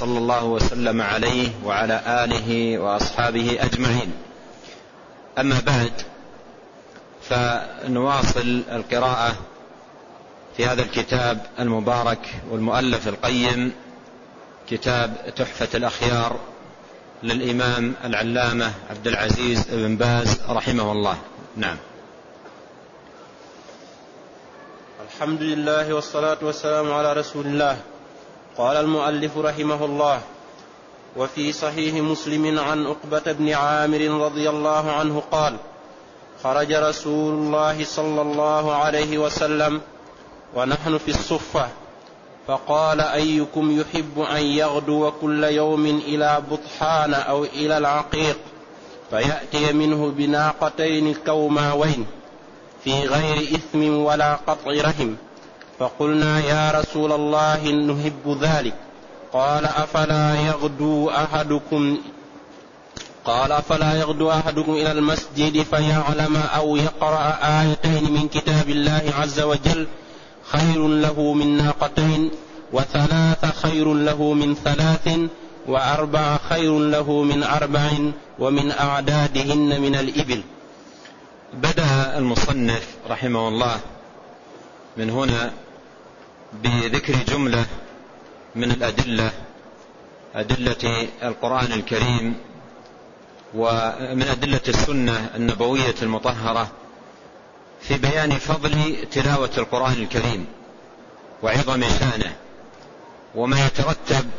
صلى الله وسلم عليه وعلى آله وأصحابه أجمعين. أما بعد فنواصل القراءة في هذا الكتاب المبارك والمؤلف القيم كتاب تحفة الأخيار للإمام العلامة عبد العزيز بن باز رحمه الله. نعم. الحمد لله والصلاة والسلام على رسول الله. قال المؤلف رحمه الله وفي صحيح مسلم عن عقبة بن عامر رضي الله عنه قال خرج رسول الله صلى الله عليه وسلم ونحن في الصفة فقال أيكم يحب أن يغدو كل يوم إلى بطحان أو إلى العقيق فيأتي منه بناقتين كوماوين في غير إثم ولا قطع رحم. فقلنا يا رسول الله نحب ذلك. قال أفلا يغدو أحدكم قال أفلا يغدو أحدكم إلى المسجد فيعلم أو يقرأ آيتين من كتاب الله عز وجل خير له من ناقتين وثلاث خير له من ثلاث وأربع خير له من أربع ومن أعدادهن من الإبل. بدأ المصنف رحمه الله من هنا بذكر جملة من الأدلة أدلة القرآن الكريم ومن أدلة السنة النبوية المطهرة في بيان فضل تلاوة القرآن الكريم وعظم شأنه وما يترتب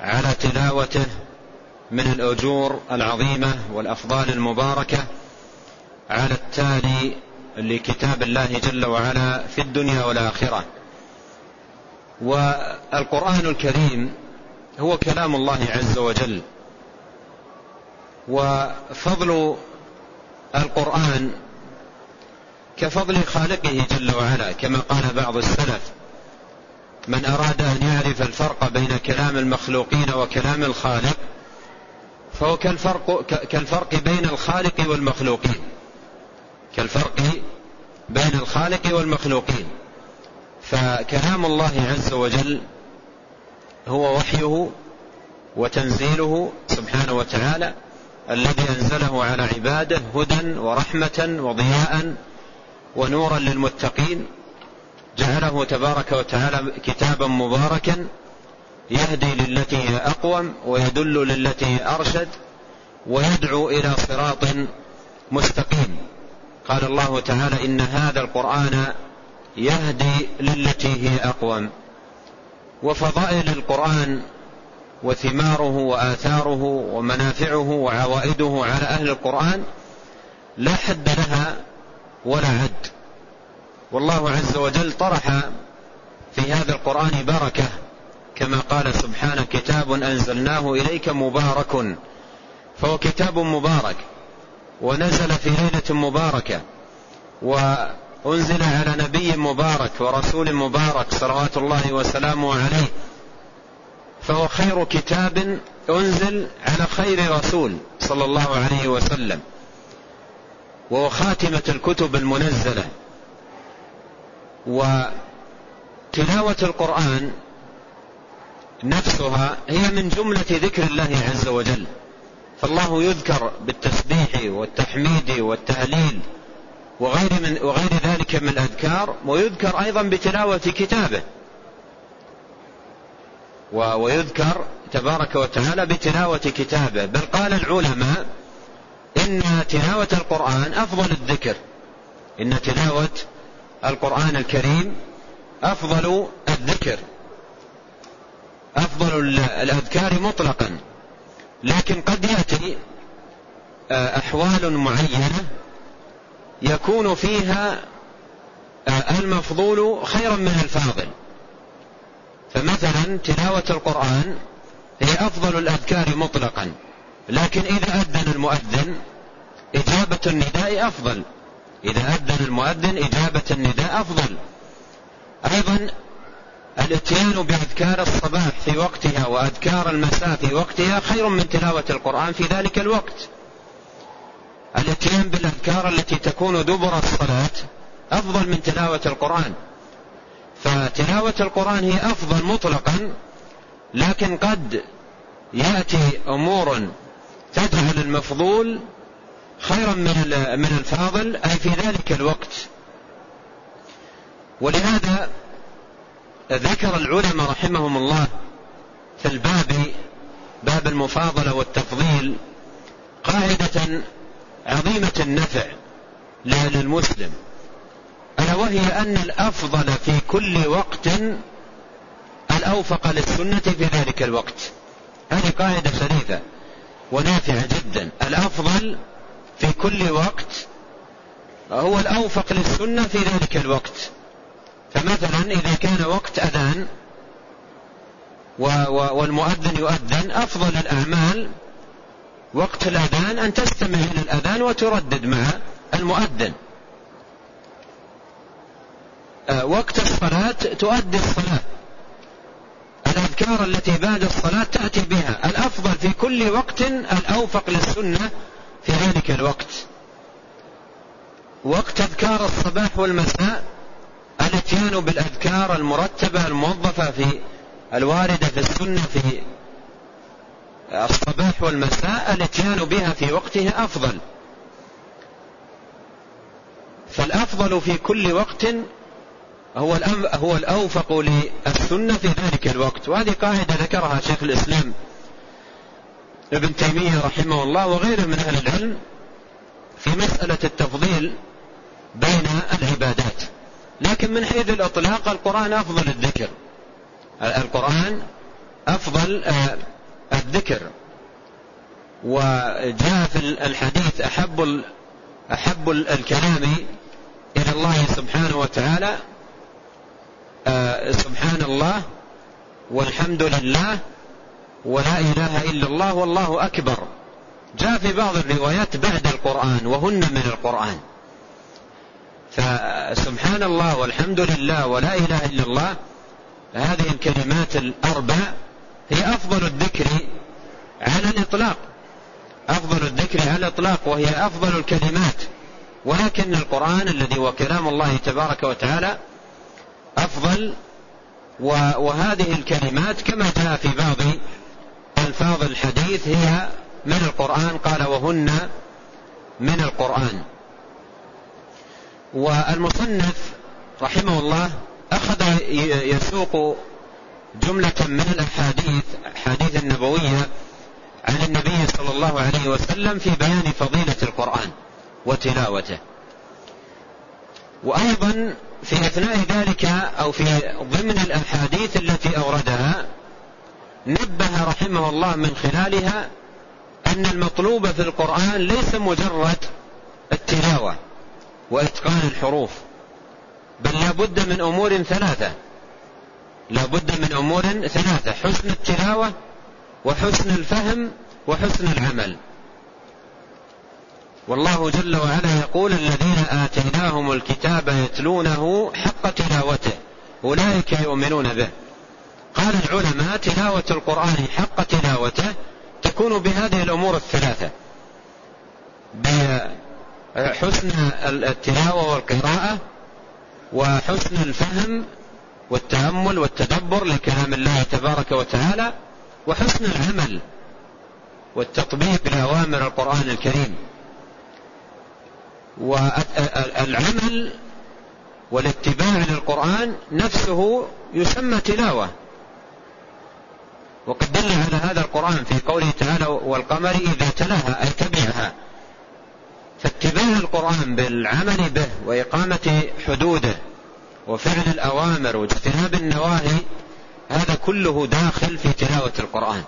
على تلاوته من الأجور العظيمة والأفضال المباركة على التالي لكتاب الله جل وعلا في الدنيا والآخرة. والقرآن الكريم هو كلام الله عز وجل. وفضل القرآن كفضل خالقه جل وعلا كما قال بعض السلف من أراد أن يعرف الفرق بين كلام المخلوقين وكلام الخالق فهو كالفرق, كالفرق بين الخالق والمخلوقين. كالفرق بين الخالق والمخلوقين. فكلام الله عز وجل هو وحيه وتنزيله سبحانه وتعالى الذي أنزله على عباده هدى ورحمة وضياء ونورا للمتقين جعله تبارك وتعالى كتابا مباركا يهدي للتي هي أقوم ويدل للتي هي أرشد ويدعو إلى صراط مستقيم. قال الله تعالى إن هذا القرآن يهدي للتي هي أقوم. وفضائل القرآن وثماره وآثاره ومنافعه وعوائده على أهل القرآن لا حد لها ولا عد. والله عز وجل طرح في هذا القرآن بركة كما قال سبحانه كتاب أنزلناه إليك مبارك فهو كتاب مبارك ونزل في ليلة مباركة وانزل على نبي مبارك ورسول مبارك صلوات الله وسلامه عليه. فهو خير كتاب أنزل على خير رسول صلى الله عليه وسلم. وهو خاتمة الكتب المنزلة. وتلاوة القرآن نفسها هي من جملة ذكر الله عز وجل. فالله يذكر بالتسبيح والتحميد والتهليل وغير, من وغير ذلك من الأذكار ويذكر أيضا بتلاوة كتابه. ويذكر تبارك وتعالى بتلاوة كتابه. بل قال العلماء إن تلاوة القرآن أفضل الذكر. إن تلاوة القرآن الكريم أفضل الذكر. أفضل الأذكار مطلقا. لكن قد يأتي آه، أحوال معينة يكون فيها آه، المفضول خيرا من الفاضل. فمثلا تلاوة القرآن هي أفضل الأذكار مطلقا لكن إذا أذن المؤذن إجابة النداء أفضل. إذا أذن المؤذن إجابة النداء أفضل. أيضا الاتيان بأذكار الصباح في وقتها وأذكار المساء في وقتها خير من تلاوة القرآن في ذلك الوقت. الاتيان بالأذكار التي تكون دبر الصلاة أفضل من تلاوة القرآن. فتلاوة القرآن هي أفضل مطلقا لكن قد يأتي أمور تجعل المفضول خيرا من من الفاضل أي في ذلك الوقت. ولهذا ذكر العلماء رحمهم الله في الباب باب المفاضلة والتفضيل قاعدة عظيمة النفع للمسلم ألا وهي أن الأفضل في كل وقت الأوفق للسنة في ذلك الوقت. هذه قاعدة شريفة ونافعة جدا. الأفضل في كل وقت هو الأوفق للسنة في ذلك الوقت. فمثلا إذا كان وقت أذان والمؤذن يؤذن أفضل الأعمال وقت الأذان أن تستمع إلى الأذان وتردد مع المؤذن. آه، وقت الصلاة تؤدي الصلاة. الأذكار التي بعد الصلاة تأتي بها. الأفضل في كل وقت الأوفق للسنة في ذلك الوقت. وقت أذكار الصباح والمساء الاتيان بالأذكار المرتبة الموظفة في الواردة في السنة في الصباح والمساء الاتيان بها في وقتها أفضل. فالأفضل في كل وقت هو هو الأوفق للسنة في ذلك الوقت. وهذه قاعدة ذكرها شيخ الإسلام ابن تيمية رحمه الله وغيره من أهل العلم في مسألة التفضيل بين العبادات. لكن من حيث الإطلاق القرآن أفضل الذكر. القرآن أفضل آه، الذكر. وجاء في الحديث أحب أحب الكلام إلى الله سبحانه وتعالى آه، سبحان الله والحمد لله ولا إله إلا الله والله أكبر. جاء في بعض الروايات بعد القرآن وهن من القرآن. فسبحان الله والحمد لله ولا إله إلا الله هذه الكلمات الأربع هي أفضل الذكر على الإطلاق. أفضل الذكر على الإطلاق وهي أفضل الكلمات. ولكن القرآن الذي هو كلام الله تبارك وتعالى أفضل وهذه الكلمات كما جاء في بعض ألفاظ الحديث هي من القرآن قال وهن من القرآن. والمصنف رحمه الله أخذ يسوق جملة من الأحاديث أحاديث النبوية عن النبي صلى الله عليه وسلم في بيان فضيلة القرآن وتلاوته. وأيضا في أثناء ذلك أو في ضمن الأحاديث التي أوردها نبه رحمه الله من خلالها أن المطلوب في القرآن ليس مجرد التلاوة وإتقان الحروف بل لا بد من أمور ثلاثة. لا بد من أمور ثلاثة حسن التلاوة وحسن الفهم وحسن العمل. والله جل وعلا يقول الذين آتيناهم الكتاب يتلونه حق تلاوته أولئك يؤمنون به. قال العلماء تلاوة القرآن حق تلاوته تكون بهذه الأمور الثلاثة. بحسن التلاوة والقراءة وحسن الفهم والتأمل والتدبر لكلام الله تبارك وتعالى وحسن العمل والتطبيق لأوامر القرآن الكريم. والعمل والاتباع للقرآن نفسه يسمى تلاوة. وقد دل على هذا القرآن في قوله تعالى والقمر إذا تلاها أي تبعها. فاتباع القرآن بالعمل به وإقامة حدوده وفعل الأوامر واجتناب النواهي هذا كله داخل في تلاوة القرآن.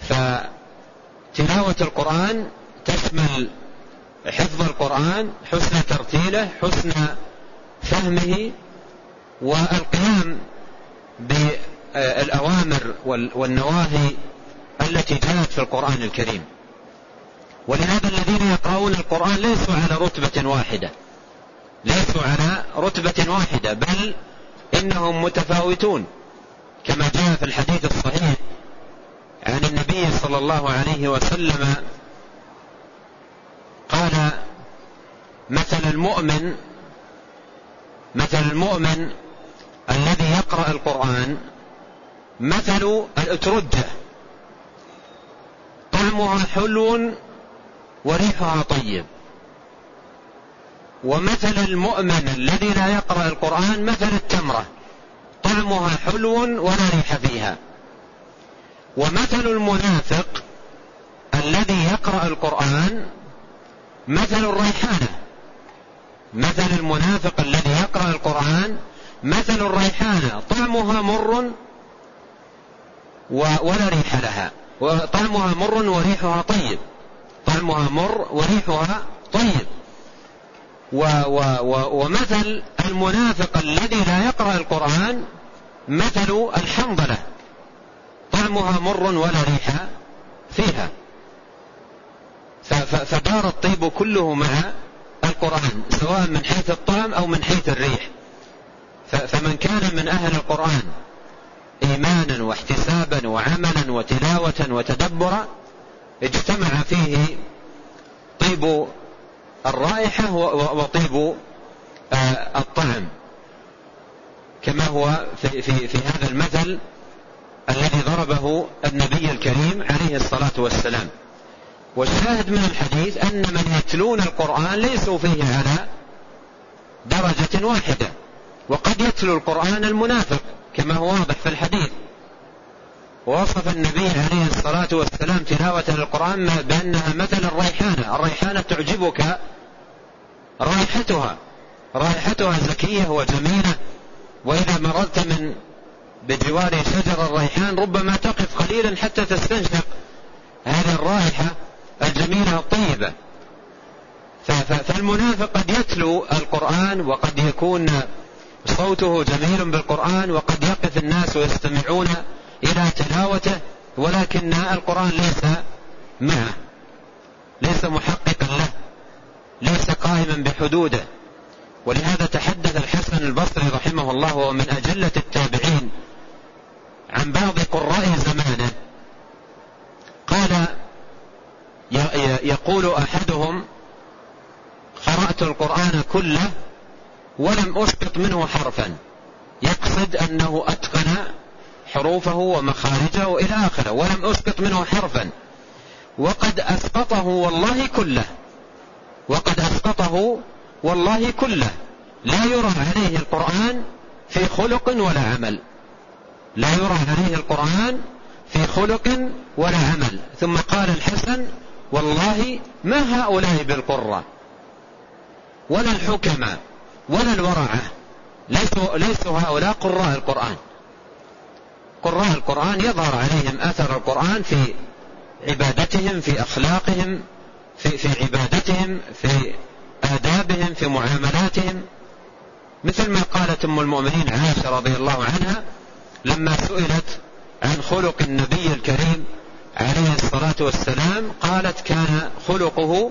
فتلاوة القرآن تشمل حفظ القرآن حسن ترتيله حسن فهمه والقيام الأوامر والنواهي التي جاءت في القرآن الكريم. ولهذا الذين يقرؤون القرآن ليسوا على رتبة واحدة. ليسوا على رتبة واحدة بل إنهم متفاوتون. كما جاء في الحديث الصحيح عن النبي صلى الله عليه وسلم قال مثل المؤمن مثل المؤمن الذي يقرأ القرآن مثل الأترجة طعمها حلو وريحها طيب. ومثل المؤمن الذي لا يقرأ القرآن مثل التمرة. طعمها حلو ولا ريح فيها. ومثل المنافق الذي يقرأ القرآن مثل الريحانة. مثل المنافق الذي يقرأ القرآن مثل الريحانة. طعمها مر ولا ريح لها. وطعمها مر وريحها طيب. طعمها مر وريحها طيب. و و و ومثل المنافق الذي لا يقرأ القرآن مثل الحنظلة. طعمها مر ولا ريح فيها. فدار الطيب كله مع القرآن سواء من حيث الطعم أو من حيث الريح. فمن كان من أهل القرآن إيمانا واحتسابا وعملا وتلاوة وتدبرا اجتمع فيه طيب الرائحة وطيب آه، الطعم كما هو في, في, في هذا المثل الذي ضربه النبي الكريم عليه الصلاة والسلام. والشاهد من الحديث أن من يتلون القرآن ليسوا فيه على درجة واحدة وقد يتلو القرآن المنافق كما هو واضح في الحديث. ووصف النبي عليه الصلاة والسلام تلاوة القرآن بأنها مثل الريحانة. الريحانة تعجبك رائحتها رائحتها زكية وجميلة. وإذا مررت من بجوار شجر الريحان ربما تقف قليلا حتى تستنشق هذه الرائحة الجميلة الطيبة. فالمنافق قد يتلو القرآن وقد يكون صوته جميل بالقرآن وقد يقف الناس ويستمعون إلى تلاوته ولكن القرآن ليس معه ليس محققا له ليس قائما بحدوده. ولهذا تحدث الحسن البصري رحمه الله وهو من أجلة التابعين عن بعض قراء زمانه. قال يقول أحدهم قرأت القرآن كله ولم أسقط منه حرفا. يقصد أنه أتقن حروفه ومخارجه إلى آخره ولم أسقط منه حرفا. وقد أسقطه والله كله. وقد أسقطه والله كله. لا يرى عليه القرآن في خلق ولا عمل. لا يرى عليه القرآن في خلق ولا عمل. ثم قال الحسن والله ما هؤلاء بالقرة ولا الحكماء ولا الورعة ليسوا, ليسوا هؤلاء قراء القرآن. قراء القرآن يظهر عليهم أثر القرآن في عبادتهم في أخلاقهم في, في عبادتهم في آدابهم في معاملاتهم. مثل ما قالت أم المؤمنين عائشة رضي الله عنها لما سئلت عن خلق النبي الكريم عليه الصلاة والسلام قالت كان خلقه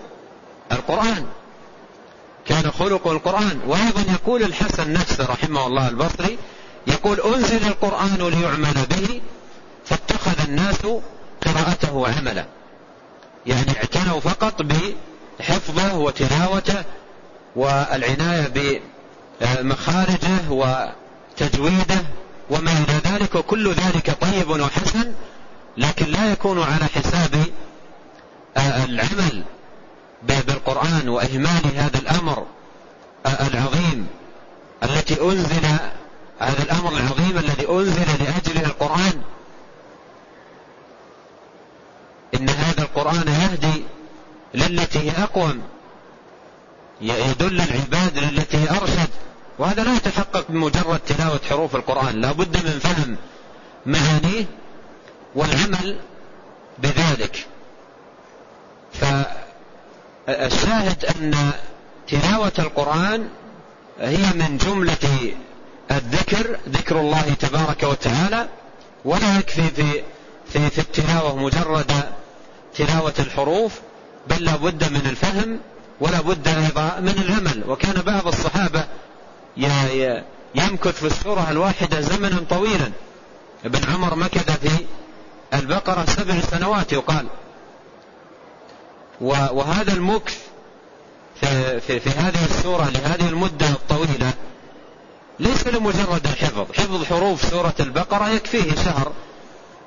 القرآن. كان خلق القرآن. وأيضا يقول الحسن نفسه رحمه الله البصري يقول أنزل القرآن ليعمل به فاتخذ الناس قراءته عملا يعني اعتنوا فقط بحفظه وتلاوته والعناية بمخارجه وتجويده وما إلى ذلك وكل ذلك طيب وحسن لكن لا يكون على حساب العمل بالقرآن وإهمال هذا الأمر العظيم التي أنزل هذا الأمر العظيم الذي أنزل لأجله القرآن. إن هذا القرآن يهدي للتي هي أقوم يدل العباد للتي هي أرشد. وهذا لا يتحقق بمجرد تلاوة حروف القرآن لا بد من فهم معانيه والعمل بذلك. فالشاهد أن تلاوة القرآن هي من جملة الذكر ذكر الله تبارك وتعالى ولا يكفي في في في التلاوة مجرد تلاوة الحروف بل لا بد من الفهم ولا بد أيضا من العمل. وكان بعض الصحابة يمكث في السورة الواحدة زمنا طويلا. ابن عمر مكث في البقرة سبع سنوات يقال. وهذا المكث في, في, في هذه السورة لهذه المدة الطويلة ليس لمجرد الحفظ حفظ حروف سورة البقرة يكفيه شهر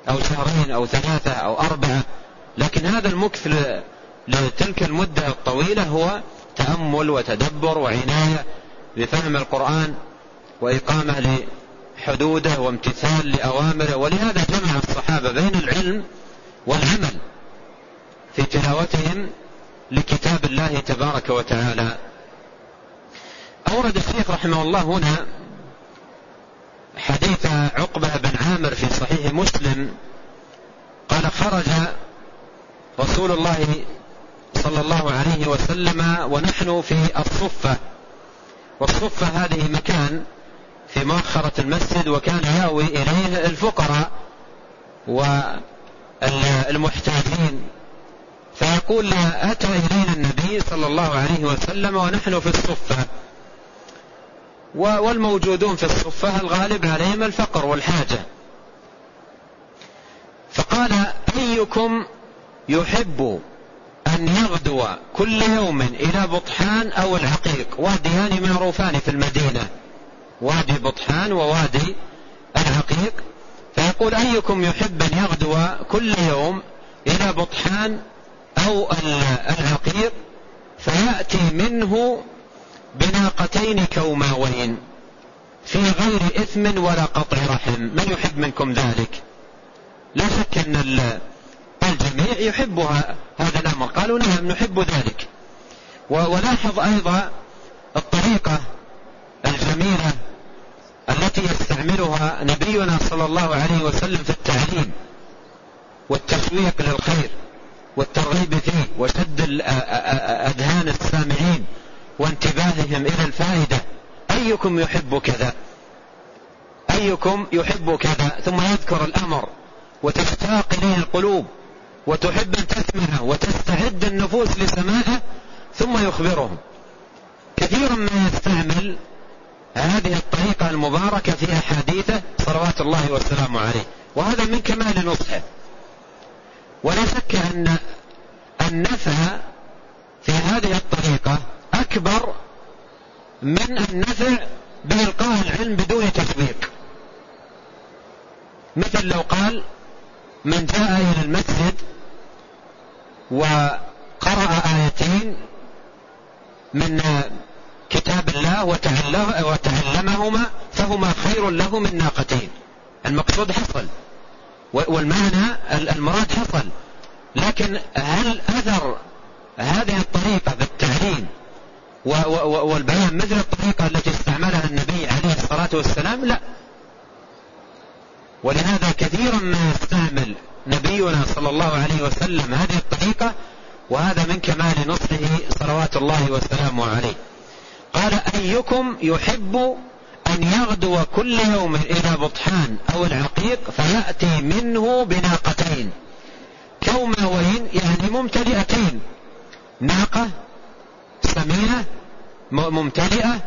أو شهرين أو ثلاثة أو أربعة. لكن هذا المكث لتلك المدة الطويلة هو تأمل وتدبر وعناية بفهم القرآن وإقامة لحدوده وامتثال لأوامره. ولهذا جمع الصحابة بين العلم والعمل في تلاوتهم لكتاب الله تبارك وتعالى. أورد الشيخ رحمه الله هنا حديث عقبة بن عامر في صحيح مسلم قال خرج رسول الله صلى الله عليه وسلم ونحن في الصفة. والصفة هذه مكان في مؤخرة المسجد وكان يأوي إليه الفقراء والمحتاجين. فيقول أتى إلينا النبي صلى الله عليه وسلم ونحن في الصفة. والموجودون في الصفة الغالب عليهم الفقر والحاجة. فقال أيكم يحب أن يغدو كل يوم إلى بطحان أو العقيق واديان معروفان في المدينة. وادي بطحان ووادي العقيق فيقول أيكم يحب أن يغدو كل يوم إلى بطحان أو العقيق فيأتي منه بناقتين كوماوين في غير إثم ولا قطع رحم. من يحب منكم ذلك؟ لا شك أن الجميع يحب هذا الأمر. قالوا نعم نحب ذلك. ولاحظ أيضا الطريقة الجميلة التي يستعملها نبينا صلى الله عليه وسلم في التعليم والتشويق للخير والترغيب فيه وشد أذهان السامعين. وانتباههم إلى الفائدة. أيكم يحب كذا؟ أيكم يحب كذا؟ ثم يذكر الأمر وتشتاق إليه القلوب وتحب أن تسمعه وتستعد النفوس لسماعه ثم يخبرهم. كثيرا ما يستعمل هذه الطريقة المباركة في أحاديثه صلوات الله وسلامه عليه. وهذا من كمال نصحه. ولا شك أن النفع في هذه الطريقة أكبر من النفع بإلقاء العلم بدون تسويق مثل لو قال من جاء إلى المسجد وقرأ آيتين من كتاب الله وتعلمهما فهما خير له من ناقتين. المقصود حصل. والمعنى المراد حصل. لكن هل أثر هذه الطريقة بالتعليم والبيان مثل الطريقة التي استعملها النبي عليه الصلاة والسلام؟ لا. ولهذا كثيرا ما يستعمل نبينا صلى الله عليه وسلم هذه الطريقة وهذا من كمال نصحه صلوات الله وسلامه عليه. قال أيكم يحب أن يغدو كل يوم إلى بطحان أو العقيق فيأتي منه بناقتين كوماوين يعني ممتلئتين ناقة سمينة ممتلئة.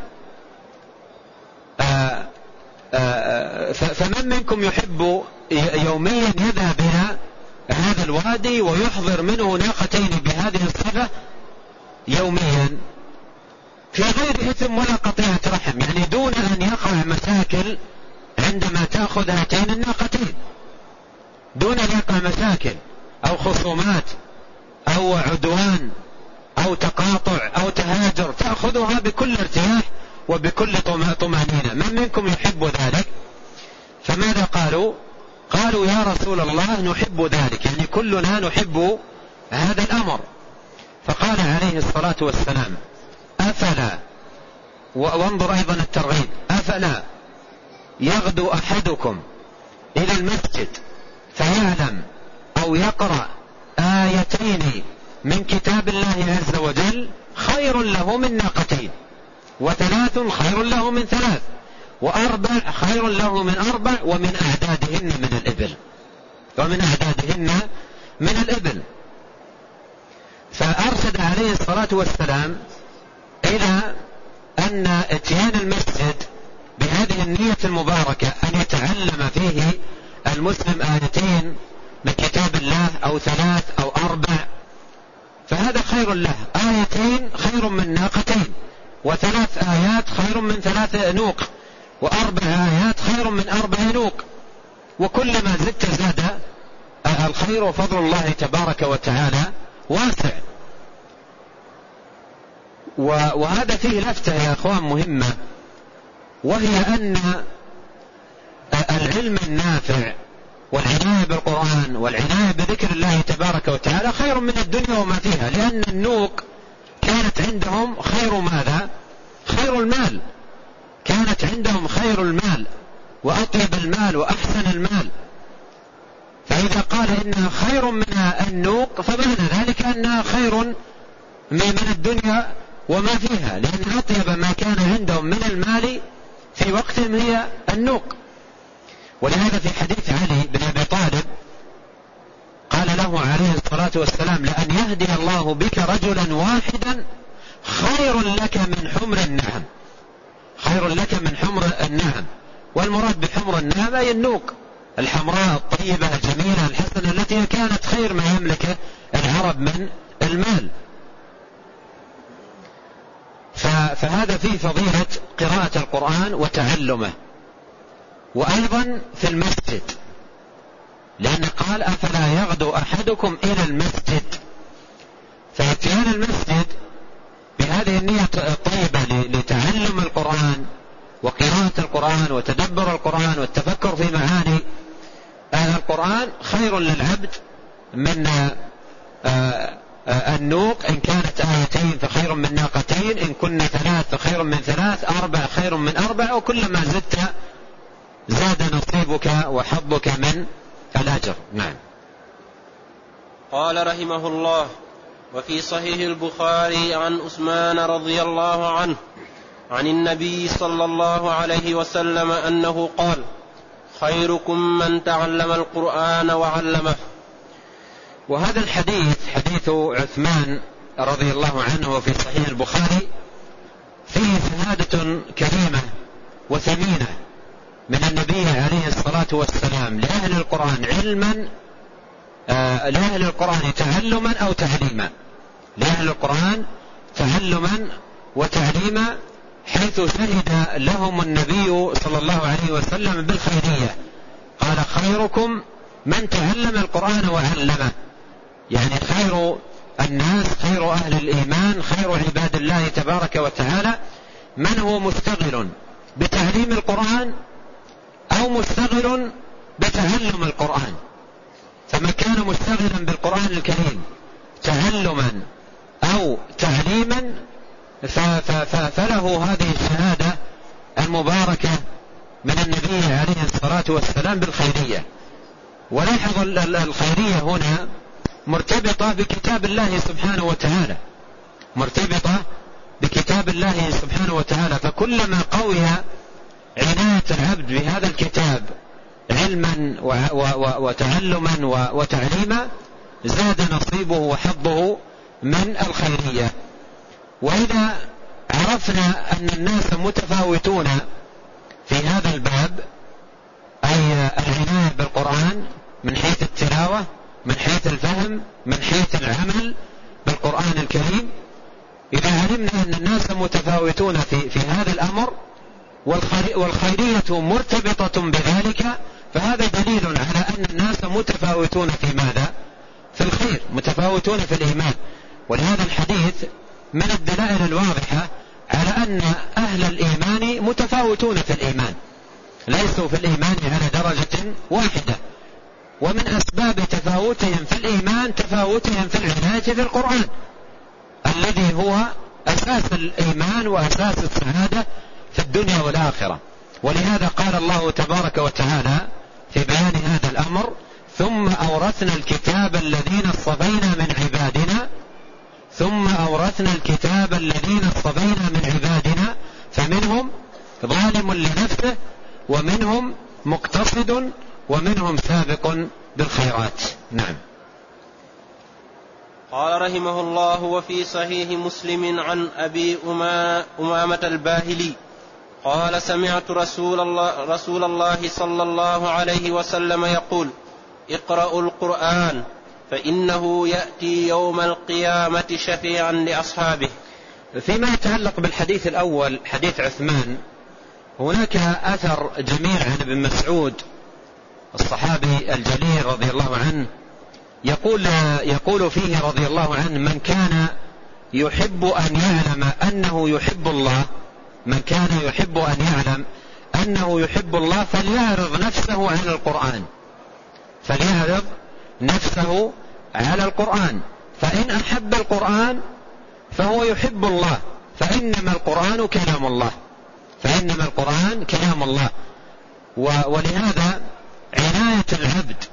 آآ آآ فمن منكم يحب يوميا يذهب إلى هذا الوادي ويحضر منه ناقتين بهذه الصفة يوميا؟ في غير إثم ولا قطيعة رحم يعني دون أن يقع مشاكل عندما تأخذ هاتين الناقتين. دون أن يقع مشاكل أو خصومات أو عدوان أو تقاطع أو تهاجر تأخذها بكل ارتياح وبكل طمأنينة. من منكم يحب ذلك؟ فماذا قالوا؟ قالوا يا رسول الله نحب ذلك يعني كلنا نحب هذا الأمر. فقال عليه الصلاة والسلام أفلا؟ وانظر أيضا الترغيب. أفلا؟ يغدو أحدكم إلى المسجد فيعلم أو يقرأ آيتين من كتاب الله عز وجل خير له من ناقتين وثلاث خير له من ثلاث وأربع خير له من أربع ومن أعدادهن من الإبل. ومن أعدادهن من الإبل. فأرشد عليه الصلاة والسلام إلى أن إتيان المسجد بهذه النية المباركة أن يتعلم فيه المسلم آيتين من كتاب الله أو ثلاث أو أربع فهذا خير له. آيتين خير من ناقتين وثلاث آيات خير من ثلاث نوق وأربع آيات خير من أربع نوق. وكلما زدت زاد الخير وفضل الله تبارك وتعالى واسع. وهذا فيه لفتة يا أخوان مهمة وهي أن العلم النافع والعناية بالقرآن والعناية بذكر الله تبارك وتعالى خير من الدنيا وما فيها لأن النوق كانت عندهم خير ماذا؟ خير المال. كانت عندهم خير المال وأطيب المال وأحسن المال. فإذا قال إنها خير من النوق فمعنى ذلك أنها خير من الدنيا وما فيها لأن أطيب ما كان عندهم من المال في وقتهم هي النوق. ولهذا في حديث علي بن أبي طالب قال له عليه الصلاة والسلام لأن يهدي الله بك رجلا واحدا خير لك من حمر النعم. خير لك من حمر النعم. والمراد بحمر النعم أي النوق الحمراء الطيبة الجميلة الحسنة التي كانت خير ما يملكه العرب من المال. فهذا فيه فضيلة قراءة القرآن وتعلمه. وأيضا في المسجد. لأن قال أفلا يغدو أحدكم إلى المسجد. فاتيان المسجد بهذه النية الطيبة لتعلم القرآن وقراءة القرآن وتدبر القرآن والتفكر في معاني. القرآن خير للعبد من آه، آه، النوق إن كانت آيتين فخير من ناقتين إن كن ثلاث فخير من ثلاث أربع خير من أربع وكلما زدت زاد نصيبك وحظك من الأجر. نعم. قال رحمه الله وفي صحيح البخاري عن أثمان رضي الله عنه عن النبي صلى الله عليه وسلم أنه قال خيركم من تعلم القرآن وعلمه. وهذا الحديث حديث عثمان رضي الله عنه في صحيح البخاري فيه شهادة كريمة وثمينة. من النبي عليه الصلاة والسلام لأهل القرآن علما آه لأهل القرآن تعلما أو تعليما لأهل القرآن تعلما وتعليما حيث شهد لهم النبي صلى الله عليه وسلم بالخيرية. قال خيركم من تعلم القرآن وعلمه. يعني خير الناس خير أهل الإيمان خير عباد الله تبارك وتعالى. من هو مشتغل بتعليم القرآن؟ أو مشتغل بتعلم القرآن. فمن كان مشتغلا بالقرآن الكريم. تعلما أو تعليما فله هذه الشهادة المباركة من النبي عليه الصلاة والسلام بالخيرية. ولاحظ الخيرية هنا مرتبطة بكتاب الله سبحانه وتعالى. مرتبطة بكتاب الله سبحانه وتعالى. فكلما قوي عناية العبد بهذا الكتاب علما وتعلما وتعليما زاد نصيبه وحظه من الخيرية. وإذا عرفنا أن الناس متفاوتون في هذا الباب أي العناية بالقرآن من حيث التلاوة من حيث الفهم من حيث العمل بالقرآن الكريم إذا علمنا أن الناس متفاوتون في, في هذا الأمر والخيرية مرتبطة بذلك فهذا دليل على أن الناس متفاوتون في ماذا؟ في الخير متفاوتون في الإيمان. ولهذا الحديث من الدلائل الواضحة على أن أهل الإيمان متفاوتون في الإيمان. ليسوا في الإيمان على درجة واحدة. ومن أسباب تفاوتهم في الإيمان تفاوتهم في العناية في القرآن. الذي هو أساس الإيمان وأساس السعادة في الدنيا والآخرة. ولهذا قال الله تبارك وتعالى في بيان هذا الأمر ثم أورثنا الكتاب الذين اصطفينا من عبادنا ثم أورثنا الكتاب الذين اصطفينا من عبادنا فمنهم ظالم لنفسه ومنهم مقتصد ومنهم سابق بالخيرات. نعم. قال رحمه الله وفي صحيح مسلم عن أبي أمامة الباهلي قال سمعت رسول الله رسول الله صلى الله عليه وسلم يقول اقرأوا القرآن فإنه يأتي يوم القيامة شفيعا لأصحابه. فيما يتعلق بالحديث الأول حديث عثمان هناك أثر جميل عن ابن مسعود الصحابي الجليل رضي الله عنه يقول يقول فيه رضي الله عنه من كان يحب أن يعلم أنه يحب الله من كان يحب أن يعلم أنه يحب الله فليعرض نفسه على القرآن. فليعرض نفسه على القرآن. فإن أحب القرآن فهو يحب الله. فإنما القرآن كلام الله. فإنما القرآن كلام الله. ولهذا عناية العبد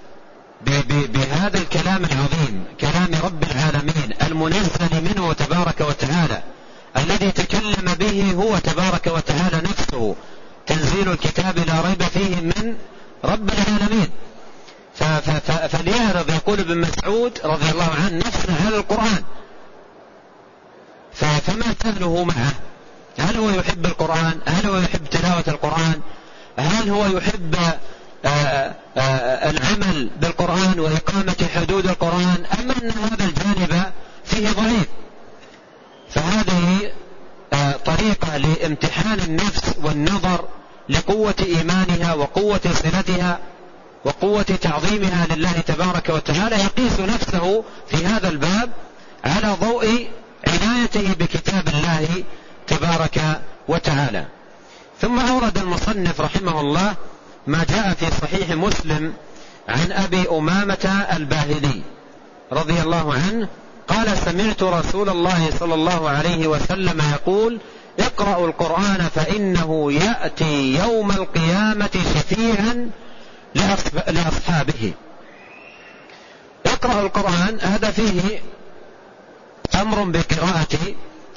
بهذا الكلام العظيم كلام رب العالمين المنزل منه تبارك وتعالى الذي تكلم به هو تبارك وتعالى نفسه. تنزيل الكتاب لا ريب فيه من رب العالمين. فليعرض يقول ابن مسعود رضي الله عنه نفسه على القرآن. فما سهله معه؟ هل هو يحب القرآن؟ هل هو يحب تلاوة القرآن؟ هل هو يحب آه، آه، العمل بالقرآن وإقامة حدود القرآن؟ أم أن هذا الجانب فيه ضعيف؟ فهذه آه، طريقة لامتحان النفس والنظر لقوة إيمانها وقوة صلتها وقوة تعظيمها لله تبارك وتعالى. يقيس نفسه في هذا الباب على ضوء عنايته بكتاب الله تبارك وتعالى. ثم أورد المصنف رحمه الله ما جاء في صحيح مسلم عن أبي أمامة الباهلي رضي الله عنه قال سمعت رسول الله صلى الله عليه وسلم يقول اقرأوا القرآن فإنه يأتي يوم القيامة شفيعا لأصحابه. اقرأ القرآن هذا فيه أمر بقراءة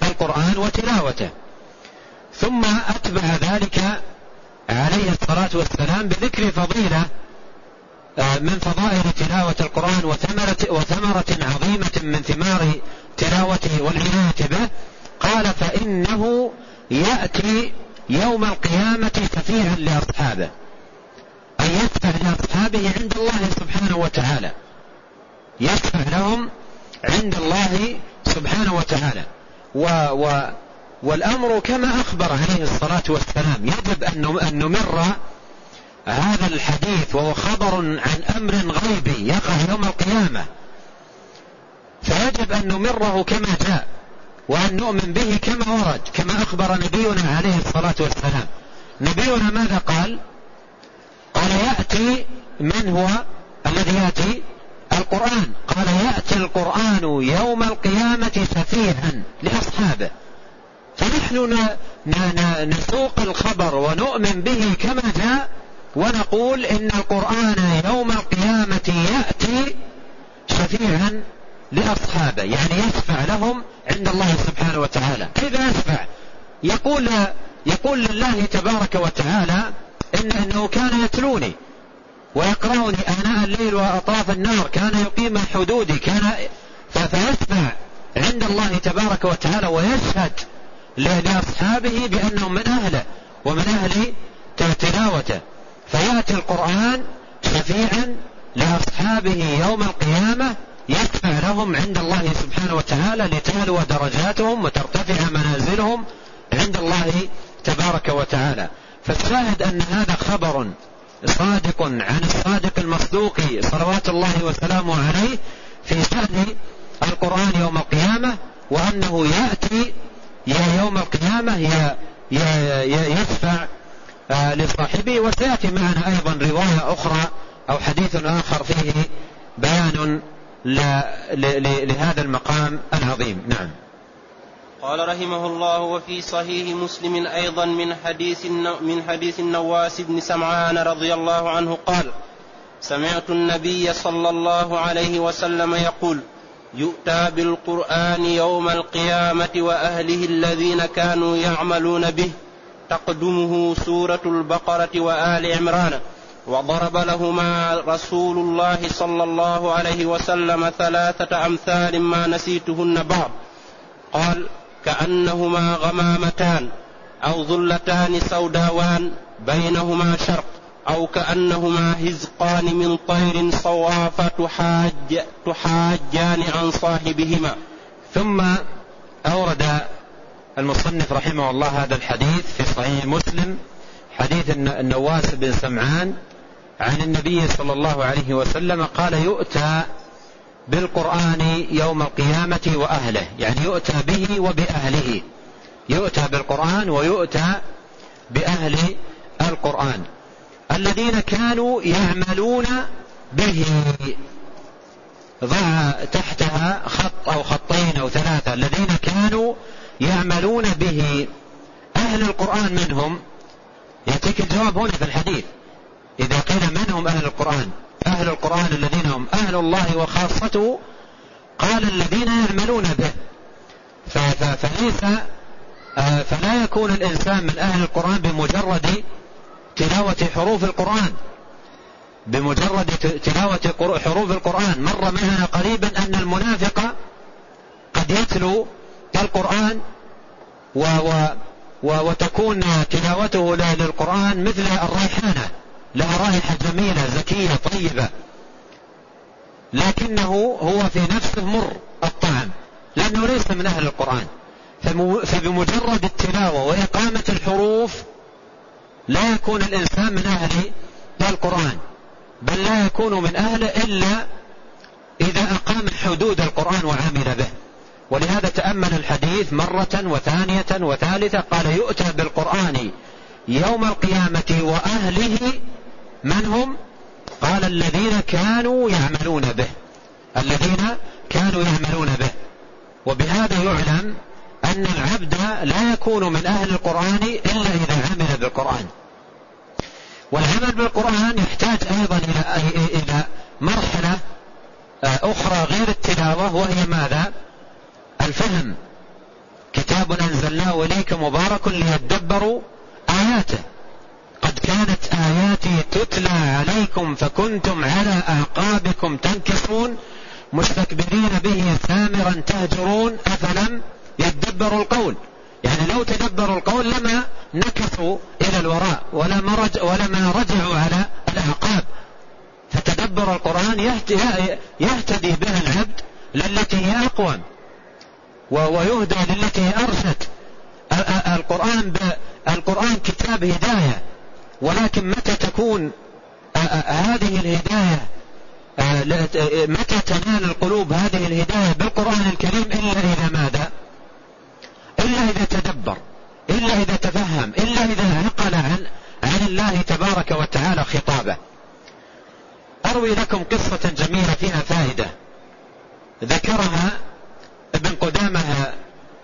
القرآن وتلاوته. ثم أتبع ذلك عليه الصلاة والسلام بذكر فضيلة من فضائل تلاوة القرآن وثمرة, وثمرة عظيمة من ثمار تلاوته والعناية به قال فإنه يأتي يوم القيامة شفيعا لأصحابه. أن يشفع لأصحابه عند الله سبحانه وتعالى. يشفع لهم عند الله سبحانه وتعالى. و و والأمر كما أخبر عليه الصلاة والسلام يجب أن نمر هذا الحديث وهو خبر عن أمر غيبي يقع يوم القيامة. فيجب أن نمره كما جاء وأن نؤمن به كما ورد كما أخبر نبينا عليه الصلاة والسلام. نبينا ماذا قال؟ قال يأتي من هو؟ الذي يأتي؟ القرآن. قال يأتي القرآن يوم القيامة سفيها لأصحابه. فنحن نسوق الخبر ونؤمن به كما جاء ونقول إن القرآن يوم القيامة يأتي شفيعا لأصحابه يعني يشفع لهم عند الله سبحانه وتعالى. كيف يشفع؟ يقول يقول لله تبارك وتعالى إن أنه كان يتلوني ويقرأني آناء الليل وأطراف النار كان يقيم حدودي كان فيشفع عند الله تبارك وتعالى ويشهد لأصحابه بأنهم من أهله ومن أهل تلاوته فيأتي القرآن شفيعا لأصحابه يوم القيامة يدفع لهم عند الله سبحانه وتعالى لتعلو درجاتهم وترتفع منازلهم عند الله تبارك وتعالى. فالشاهد أن هذا خبر صادق عن الصادق المصدوق صلوات الله وسلامه عليه في شأن القرآن يوم القيامة وأنه يأتي يوم القيامة يا يشفع لصاحبه وسيأتي معنا أيضا رواية أخرى أو حديث آخر فيه بيان لهذا المقام العظيم. نعم. قال رحمه الله وفي صحيح مسلم أيضا من حديث من حديث النواس بن سمعان رضي الله عنه قال سمعت النبي صلى الله عليه وسلم يقول يؤتى بالقرآن يوم القيامة وأهله الذين كانوا يعملون به. تقدمه سورة البقرة وآل عمران وضرب لهما رسول الله صلى الله عليه وسلم ثلاثة أمثال ما نسيتهن بعض. قال كأنهما غمامتان أو ظلتان سوداوان بينهما شرق أو كأنهما هزقان من طير صواف تحاج تحاجان عن صاحبهما. ثم أورد المصنف رحمه الله هذا الحديث في صحيح مسلم حديث النواس بن سمعان عن النبي صلى الله عليه وسلم قال يؤتى بالقرآن يوم القيامة وأهله. يعني يؤتى به وبأهله. يؤتى بالقرآن ويؤتى بأهل القرآن. الذين كانوا يعملون به ضع تحتها خط أو خطين أو ثلاثة. الذين كانوا يعملون به أهل القرآن منهم يأتيك الجواب هنا في الحديث. إذا قيل من هم أهل القرآن؟ أهل القرآن الذين هم أهل الله وخاصته قال الذين يعملون به. فليس آه، فلا يكون الإنسان من أهل القرآن بمجرد تلاوة حروف القرآن. بمجرد تلاوة حروف القرآن. مر معنا قريبا أن المنافق قد يتلو القرآن و و و وتكون تلاوته للقرآن مثل الريحانة. لها رائحة جميلة زكية طيبة. لكنه هو في نفسه مر الطعم لأنه ليس من أهل القرآن. فبمجرد التلاوة وإقامة الحروف لا يكون الإنسان من أهل القرآن. بل لا يكون من أهله إلا إذا أقام حدود القرآن وعمل به. ولهذا تأمل الحديث مرة وثانية وثالثة قال يؤتى بالقرآن يوم القيامة وأهله من هم؟ قال الذين كانوا يعملون به. الذين كانوا يعملون به. وبهذا يعلم أن العبد لا يكون من أهل القرآن إلا إذا عمل بالقرآن. والعمل بالقرآن يحتاج أيضا إلى مرحلة آه، أخرى غير التلاوة وهي ماذا؟ الفهم. كتاب أنزلناه إليك مبارك ليدبروا آياته. قد كانت آياتي تتلى عليكم فكنتم على أعقابكم تنكصون مستكبرين به سامرا تهجرون أفلم يدبروا القول. يعني لو تدبروا القول لما نكثوا إلى الوراء ولما, رج ولما رجعوا على الأعقاب. فتدبر القرآن يهتدي بها العبد للتي هي أقوم. ويهدى للتي أرشد. القرآن القرآن كتاب هداية. ولكن متى تكون هذه الهداية متى تنال القلوب هذه الهداية بالقرآن الكريم إلا إذا ماذا؟ إلا إذا تدبر إلا إذا تفهم إلا إذا نقل عن عن الله تبارك وتعالى خطابه. أروي لكم قصة جميلة فيها فائدة. ذكرها ابن قدامة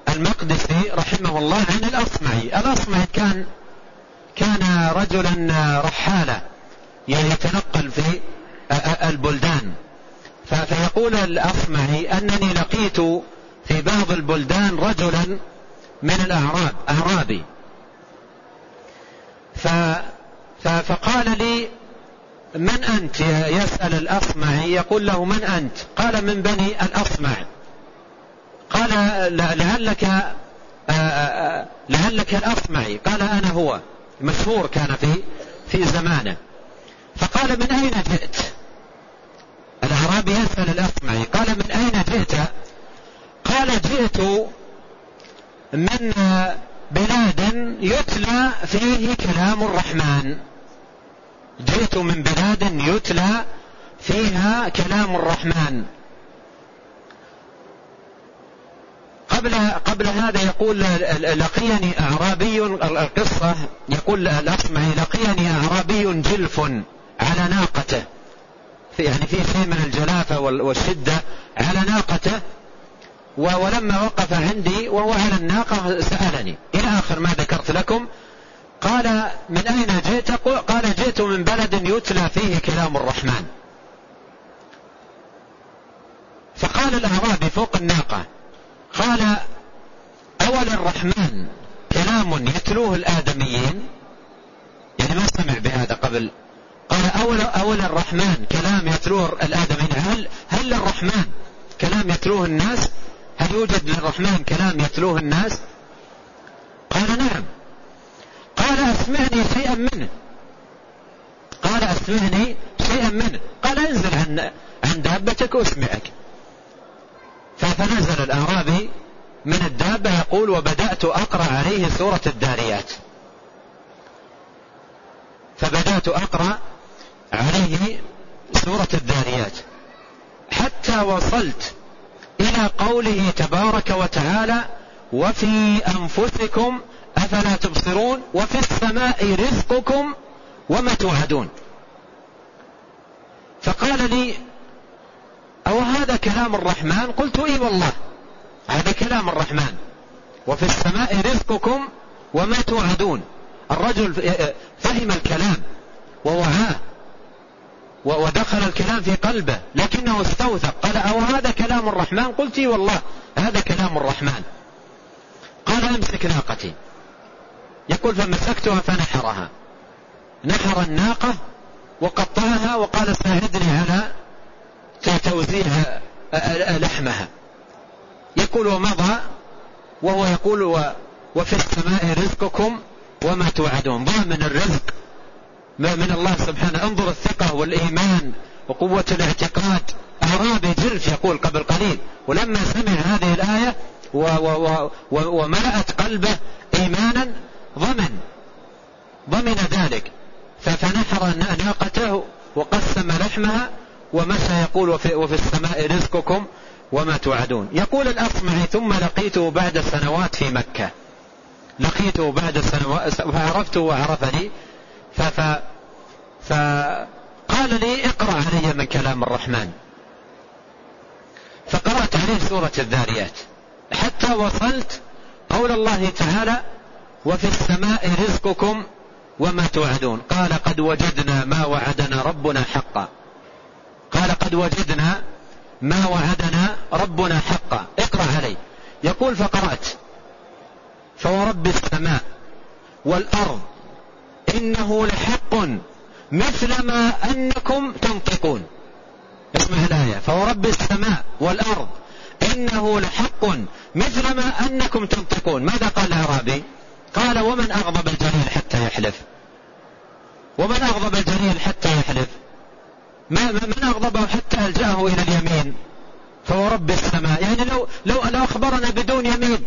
المقدسي رحمه الله عن الأصمعي. الأصمعي كان كان رجلا رحالا يعني يتنقل في البلدان. فيقول الأصمعي أنني لقيت في بعض البلدان رجلا من الأعراب أعرابي. فقال لي من أنت يسأل الأصمعي؟ يقول له من أنت؟ قال من بني الأصمع قال لعلك لعلك الأصمعي قال أنا هو. مشهور كان في في زمانه. فقال من أين جئت؟ الأعرابي يسأل الأصمعي قال من أين جئت؟ قال جئت من بلاد يتلى فيه كلام الرحمن. جئت من بلاد يتلى فيها كلام الرحمن. قبل قبل هذا يقول لقيني أعرابي القصة يقول الاصمعي لقيني أعرابي جلف على ناقته. في يعني في شيء من الجلافة والشدة على ناقته ولما وقف عندي وهو على الناقة سألني إلى آخر ما ذكرت لكم؟ قال من أين جئت؟ قال جئت من بلد يتلى فيه كلام الرحمن. فقال الأعرابي فوق الناقة قال أول الرحمن كلام يتلوه الآدميين؟ يعني ما سمع بهذا قبل. قال أول, أول الرحمن كلام يتلوه الآدميين. هل, هل للرحمن كلام يتلوه الناس؟ هل يوجد للرحمن كلام يتلوه الناس؟ قال نعم. قال أسمعني شيئا منه. قال أسمعني شيئا منه. قال أنزل عن, عن دابتك واسمعك. فنزل الأعرابي من الدابة يقول وبدأت أقرأ عليه سورة الداريات. فبدأت أقرأ عليه سورة الداريات. حتى وصلت إلى قوله تبارك وتعالى وفي أنفسكم أفلا تبصرون وفي السماء رزقكم وما توعدون. فقال لي أو هذا كلام الرحمن؟ قلت إي والله. هذا كلام الرحمن. وفي السماء رزقكم وما توعدون. الرجل فهم الكلام ووعاه ودخل الكلام في قلبه لكنه استوثق. قال أو هذا كلام الرحمن؟ قلت والله هذا كلام الرحمن. قال أمسك ناقتي. يقول فمسكتها فنحرها. نحر الناقة وقطعها وقال ساعدني على توزيع لحمها. يقول ومضى وهو يقول وفي السماء رزقكم وما توعدون. ضامن الرزق من الله سبحانه. انظر الثقة والإيمان وقوة الاعتقاد. أعرابي جرف يقول قبل قليل. ولما سمع هذه الآية وملأت قلبه إيمانا ضمن ضمن ذلك. فنحر ناقته وقسم لحمها ومشى يقول وفي, وفي السماء رزقكم وما توعدون. يقول الأصمعي ثم لقيته بعد سنوات في مكة. لقيته بعد سنوات فعرفته وعرفني فقال لي اقرأ علي من كلام الرحمن. فقرأت عليه سورة الذاريات. حتى وصلت قول الله تعالى وفي السماء رزقكم وما توعدون. قال قد وجدنا ما وعدنا ربنا حقا. قال قد وجدنا ما وعدنا ربنا حقا. اقرأ علي يقول فقرأت. فورب السماء والأرض إنه لحق مثل ما أنكم تنطقون. اسمع الآية. فورب السماء والأرض إنه لحق مثل ما أنكم تنطقون. ماذا قال الأعرابي؟ قال ومن أغضب الجليل حتى يحلف. ومن أغضب الجليل حتى يحلف. ما من أغضبه حتى ألجأه إلى اليمين. فهو رب السماء. يعني لو لو لو أخبرنا بدون يمين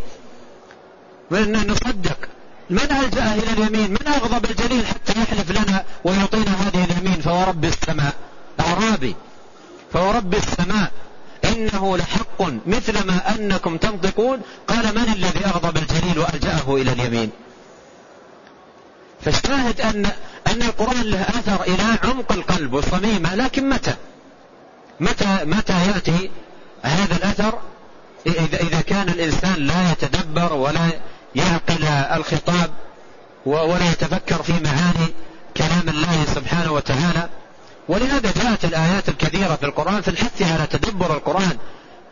نصدق. من ألجأ إلى اليمين؟ من أغضب الجليل حتى يحلف لنا ويعطينا هذه اليمين؟ فهو رب السماء. أعرابي فهو رب السماء. إنه لحق مثل ما أنكم تنطقون. قال من الذي أغضب الجليل وألجأه إلى اليمين؟ فالشاهد أن أن القرآن له أثر إلى عمق القلب وصميمه لكن متى؟ متى متى يأتي هذا الأثر؟ إذا, إذا كان الإنسان لا يتدبر ولا يعقل الخطاب ولا يتفكر في معاني كلام الله سبحانه وتعالى. ولهذا جاءت الآيات الكثيرة في القرآن في الحث على تدبر القرآن.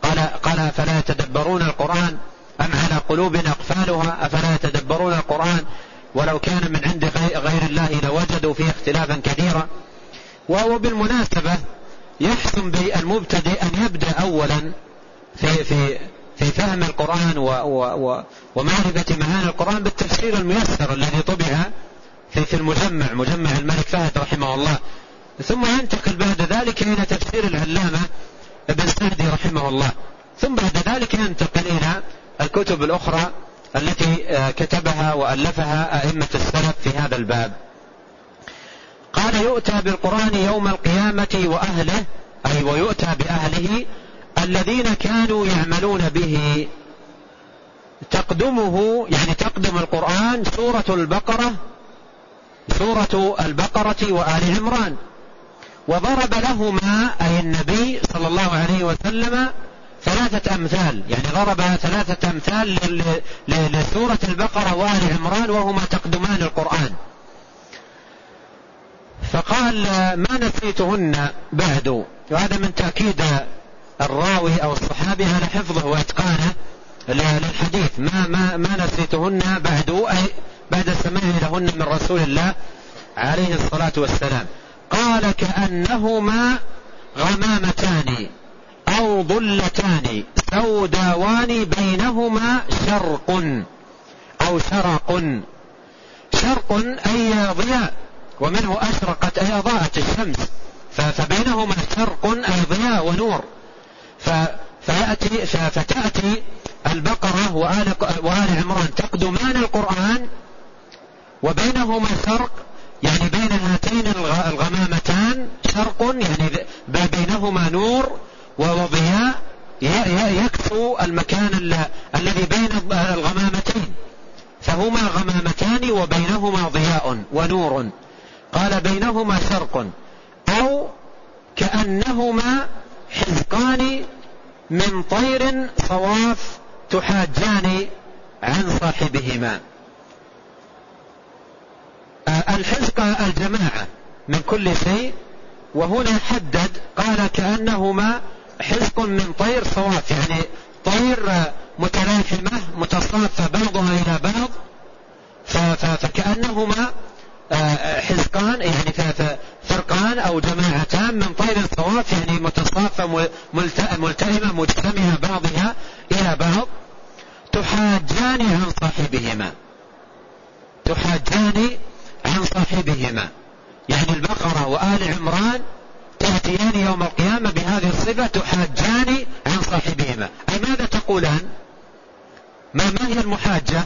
قال قال فلا يتدبرون القرآن أم على قلوب أقفالها؟ أفلا يتدبرون القرآن؟ ولو كان من عند غير الله لوجدوا فيه اختلافا كثيرا وهو بالمناسبة يحسن بالمبتدئ أن يبدأ أولا في في في فهم القرآن و و ومعرفة معاني القرآن بالتفسير الميسر الذي طبع في في المجمع مجمع الملك فهد رحمه الله. ثم ينتقل بعد ذلك إلى تفسير العلامة ابن سعدي رحمه الله. ثم بعد ذلك ينتقل إلى الكتب الأخرى التي آه، كتبها وألفها أئمة السلف في هذا الباب. قال يؤتى بالقرآن يوم القيامة وأهله أي ويؤتى بأهله الذين كانوا يعملون به. تقدمه يعني تقدم القرآن سورة البقرة سورة البقرة وآل عمران. وضرب لهما أي النبي صلى الله عليه وسلم ثلاثة أمثال يعني ضرب ثلاثة أمثال لسورة البقرة وآل عمران وهما تقدمان القرآن. فقال ما نسيتهن بعد؟ وهذا من تأكيد الراوي أو الصحابي على حفظه وإتقانه للحديث. ما ما ما نسيتهن بعد؟ أي بعد سماعي لهن من رسول الله عليه الصلاة والسلام. قال كأنهما غمامتان. أو ضلتان سوداوان بينهما شرق أو شرق. شرق أي ضياء ومنه أشرقت أي أضاءت الشمس. فبينهما شرق أي ضياء ونور. فيأتي فتأتي البقرة وآل, وآل عمران تقدمان القرآن وبينهما شرق يعني بين هاتين الغمامتان شرق يعني بينهما نور وضياء يكسو المكان الذي بين الغمامتين. فهما غمامتان وبينهما ضياء ونور. قال بينهما شرق. أو كأنهما حزقان من طير صواف تحاجان عن صاحبهما. الحزق الجماعة من كل شيء. وهنا حدد قال كأنهما حزق من طير صواف يعني طير متلاحمة متصافة بعضها إلى بعض فكأنهما آه، حزقان يعني فرقان أو جماعتان من طير صواف يعني متصافة ملتئمة مجتمعة بعضها إلى بعض. تحاجان عن صاحبهما. تحاجان عن صاحبهما. يعني البقرة وآل عمران تأتيان يوم القيامة بهذه الصفة تحاجان عن صاحبهما. أي ماذا تقولان؟ ما, ما هي المحاجة؟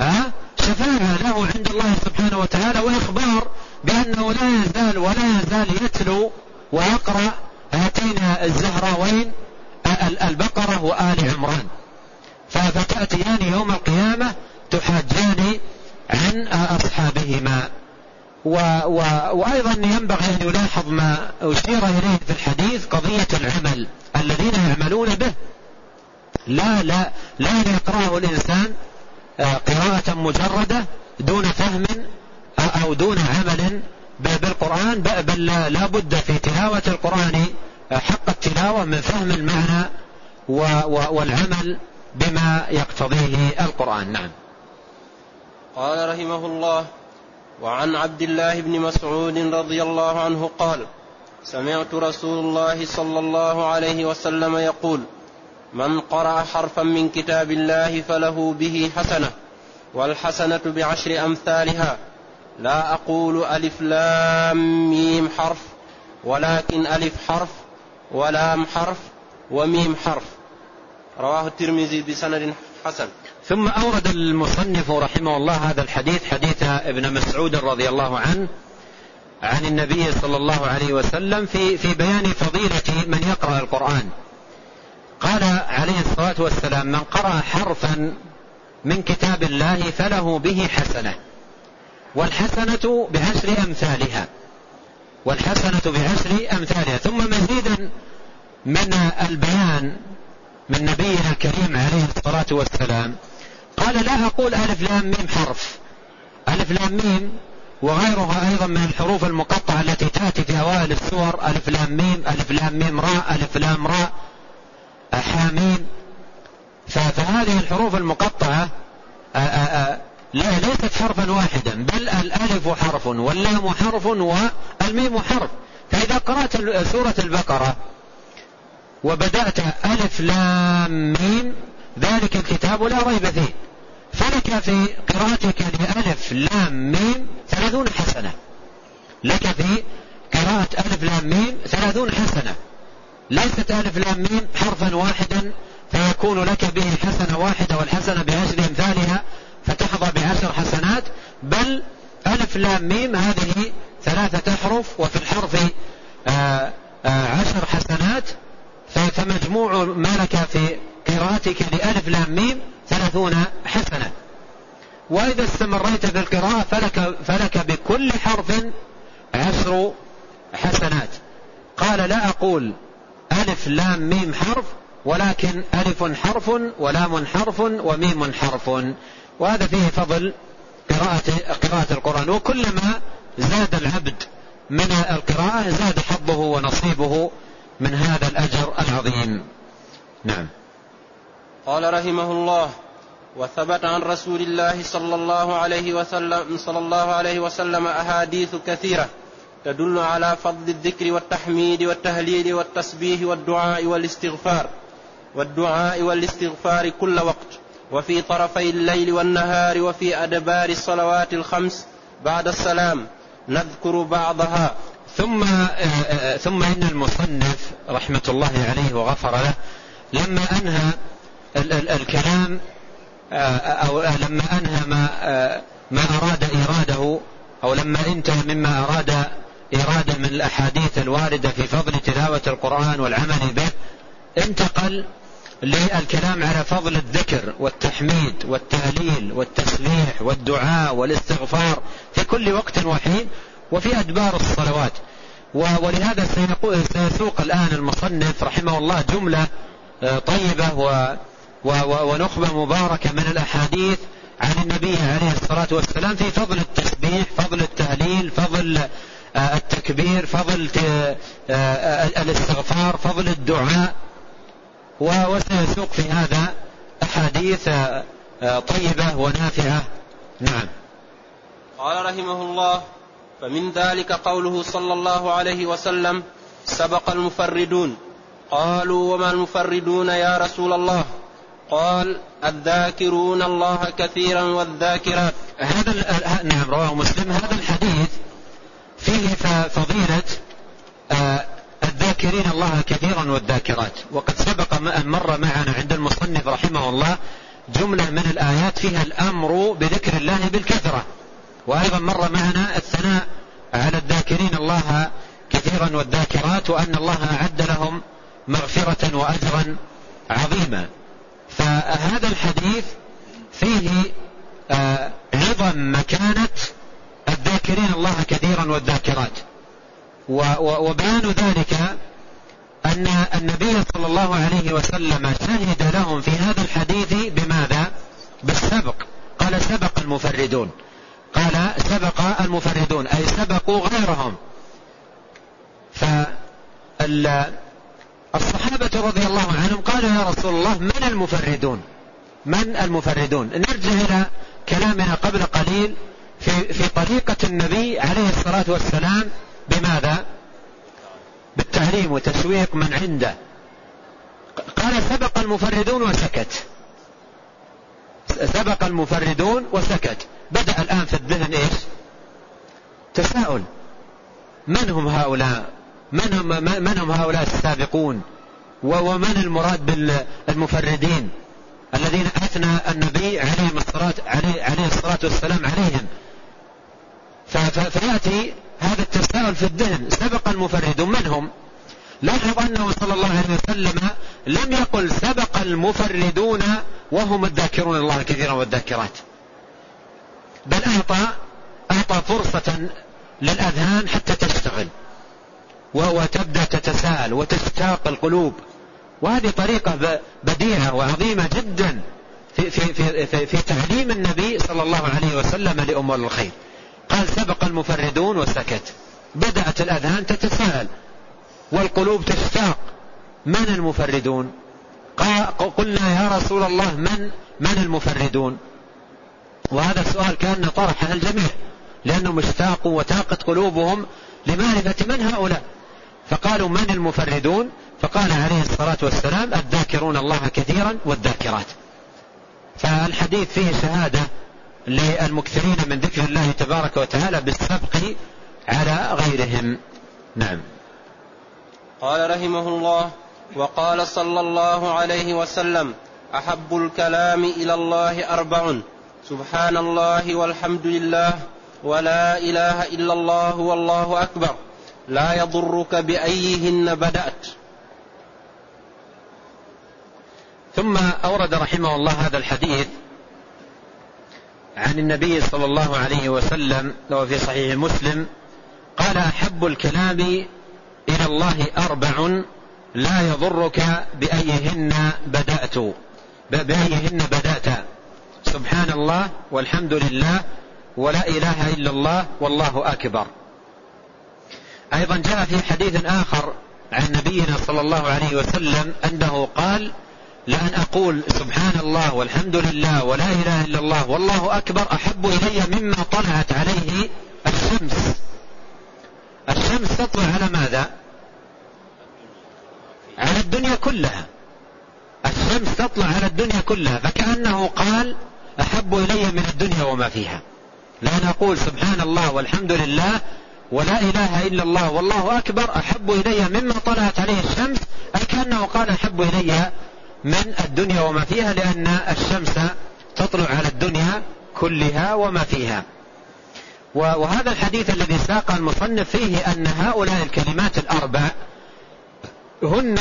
ها؟ شفاعة له عند الله سبحانه وتعالى وإخبار بأنه لا يزال ولا يزال يتلو ويقرأ هاتين الزهراوين البقرة وآل عمران. فتأتيان يوم القيامة تحاجان عن أصحابهما. و و وأيضا ينبغي أن يلاحظ ما أشير إليه في الحديث قضية العمل الذين يعملون به. لا لا لا يقرأه الإنسان آه، قراءة مجردة دون فهم أو دون عمل بالقرآن بل لا بد في تلاوة القرآن آه، حق التلاوة من فهم المعنى والعمل بما يقتضيه القرآن. نعم. قال رحمه الله وعن عبد الله بن مسعود رضي الله عنه قال سمعت رسول الله صلى الله عليه وسلم يقول من قرأ حرفا من كتاب الله فله به حسنة والحسنة بعشر أمثالها. لا أقول ألف لام ميم حرف ولكن ألف حرف ولام حرف وميم حرف. رواه الترمذي بسند حسن. ثم أورد المصنف رحمه الله هذا الحديث حديث ابن مسعود رضي الله عنه عن النبي صلى الله عليه وسلم في في بيان فضيلة من يقرأ القرآن. قال عليه الصلاة والسلام من قرأ حرفا من كتاب الله فله به حسنة والحسنة بعشر أمثالها والحسنة بعشر أمثالها ثم مزيدا من البيان من نبينا الكريم عليه الصلاة والسلام قال لا أقول ألف لام ميم حرف. ألف لام ميم وغيرها أيضا من الحروف المقطعة التي تأتي في أوائل السور. ألف لام ميم ألف لام ميم راء ألف لام راء حاميم. فهذه الحروف المقطعة لا ليست حرفا واحدا بل الألف حرف واللام حرف والميم حرف. فإذا قرأت سورة البقرة وبدأت ألف لام ميم ذلك الكتاب لا ريب فيه. فلك في قراءتك لألف لام ميم ثلاثون حسنة. لك في قراءة ألف لام ميم ثلاثون حسنة. ليست ألف لام ميم حرفا واحدا فيكون لك به حسنة واحدة والحسنة بعشر أمثالها فتحظى بعشر حسنات. بل ألف لام ميم هذه ثلاثة أحرف وفي الحرف آه، آه، عشر حسنات. فمجموع ما لك في قراءتك لألف لام ميم ثلاثون حسنة. وإذا استمريت في القراءة فلك, فلك بكل حرف عشر حسنات. قال لا أقول ألف لام ميم حرف ولكن ألف حرف ولام حرف وميم حرف. وهذا فيه فضل قراءة, قراءة القرآن. وكلما زاد العبد من القراءة زاد حظه ونصيبه من هذا الأجر العظيم. نعم. قال رحمه الله وثبت عن رسول الله صلى الله عليه وسلم صلى الله عليه وسلم أحاديث كثيرة تدل على فضل الذكر والتحميد والتهليل والتسبيح والدعاء والاستغفار والدعاء والاستغفار كل وقت. وفي طرفي الليل والنهار وفي أدبار الصلوات الخمس بعد السلام نذكر بعضها. ثم ثم إن المصنف رحمة الله عليه وغفر له لما أنهى الكلام أو لما أنهى ما ما أراد إراده أو لما انتهى مما أراد إراده من الأحاديث الواردة في فضل تلاوة القرآن والعمل به انتقل للكلام على فضل الذكر والتحميد والتهليل والتسبيح والدعاء والاستغفار في كل وقت وحين وفي أدبار الصلوات. ولهذا سيسوق الآن المصنف رحمه الله جملة آه، طيبة ونخبة مباركة من الأحاديث عن النبي عليه الصلاة والسلام في فضل التسبيح فضل التهليل فضل آه، التكبير فضل آه، الاستغفار فضل الدعاء. وسيسوق في هذا أحاديث طيبة ونافعة. نعم. قال رحمه الله فمن ذلك قوله صلى الله عليه وسلم سبق المفردون قالوا وما المفردون يا رسول الله؟ قال الذاكرون الله كثيرا والذاكرات. هذا نعم رواه مسلم. هذا الحديث فيه فضيلة آه، الذاكرين الله كثيرا والذاكرات. وقد سبق أن مر معنا عند المصنف رحمه الله جملة من الآيات فيها الأمر بذكر الله بالكثرة. وأيضا مر معنا الثناء على الذاكرين الله كثيرا والذاكرات وأن الله أعد لهم مغفرة وأجرا عظيما. فهذا الحديث فيه آه، عظم مكانة الذاكرين الله كثيرا والذاكرات. وبيان ذلك أن النبي صلى الله عليه وسلم شهد لهم في هذا الحديث بماذا؟ بالسبق. قال سبق المفردون. قال سبق المفردون أي سبقوا غيرهم. فالصحابة رضي الله عنهم قالوا يا رسول الله من المفردون؟ من المفردون؟ نرجع إلى كلامنا قبل قليل في, في طريقة النبي عليه الصلاة والسلام بماذا؟ بالتعليم وتسويق من عنده. قال سبق المفردون وسكت. سبق المفردون وسكت. بدأ الآن في الذهن إيش؟ تساؤل. من هم هؤلاء؟ من هم, من هم هؤلاء السابقون؟ ومن المراد بالمفردين؟ الذين أثنى النبي عليه الصلاة, عليه, عليه الصلاة والسلام عليهم. فيأتي هذا التساؤل في الذهن. سبق المفردون من هم؟ لاحظ أنه صلى الله عليه وسلم لم يقل سبق المفردون وهم الذاكرون الله كثيرا والذاكرات. بل أعطى أعطى فرصة للأذهان حتى تشتغل. وتبدأ تتساءل وتشتاق القلوب. وهذه طريقة بديعة وعظيمة جدا في, في, في, في, في تعليم النبي صلى الله عليه وسلم لأمور الخير. قال سبق المفردون وسكت بدأت الأذهان تتساءل والقلوب تشتاق. من المفردون؟ قلنا يا رسول الله من من المفردون؟ وهذا السؤال كان طرحه الجميع لأنهم اشتاقوا وتاقت قلوبهم لمعرفة من هؤلاء. فقالوا من المفردون؟ فقال عليه الصلاة والسلام الذاكرون الله كثيرا والذاكرات. فالحديث فيه شهادة للمكثرين من ذكر الله تبارك وتعالى بالسبق على غيرهم. نعم. قال رحمه الله وقال صلى الله عليه وسلم أحب الكلام إلى الله أربع. سبحان الله والحمد لله ولا إله إلا الله والله أكبر. لا يضرك بأيهن بدأت. ثم أورد رحمه الله هذا الحديث عن النبي صلى الله عليه وسلم لو في صحيح مسلم قال أحب الكلام إلى الله أربع لا يضرك بأيهن بدأت. بأيهن بدأت. سبحان الله والحمد لله ولا إله إلا الله والله أكبر. أيضا جاء في حديث آخر عن نبينا صلى الله عليه وسلم أنه قال لأن أقول سبحان الله والحمد لله ولا إله إلا الله والله أكبر أحب إلي مما طلعت عليه الشمس. الشمس تطلع على ماذا؟ على الدنيا كلها. الشمس تطلع على الدنيا كلها فكأنه قال أحب إلي من الدنيا وما فيها. لا نقول سبحان الله والحمد لله ولا إله إلا الله والله أكبر أحب إلي مما طلعت عليه الشمس أي كأنه قال أحب إلي من الدنيا وما فيها لأن الشمس تطلع على الدنيا كلها وما فيها. وهذا الحديث الذي ساق المصنف فيه أن هؤلاء الكلمات الأربع هن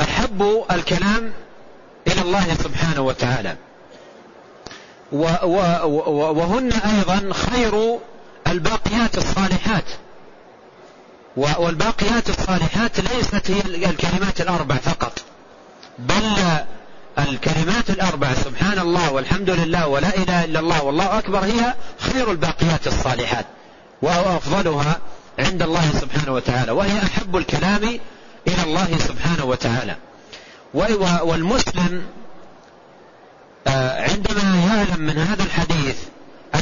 أحب الكلام إلى الله سبحانه وتعالى. وهن أيضا خير الباقيات الصالحات. والباقيات الصالحات ليست هي الكلمات الأربع فقط. بل الكلمات الأربع سبحان الله والحمد لله ولا إله إلا الله والله أكبر هي خير الباقيات الصالحات. وأفضلها عند الله سبحانه وتعالى وهي أحب الكلام إلى الله سبحانه وتعالى. والمسلم آه، عندما يعلم من هذا الحديث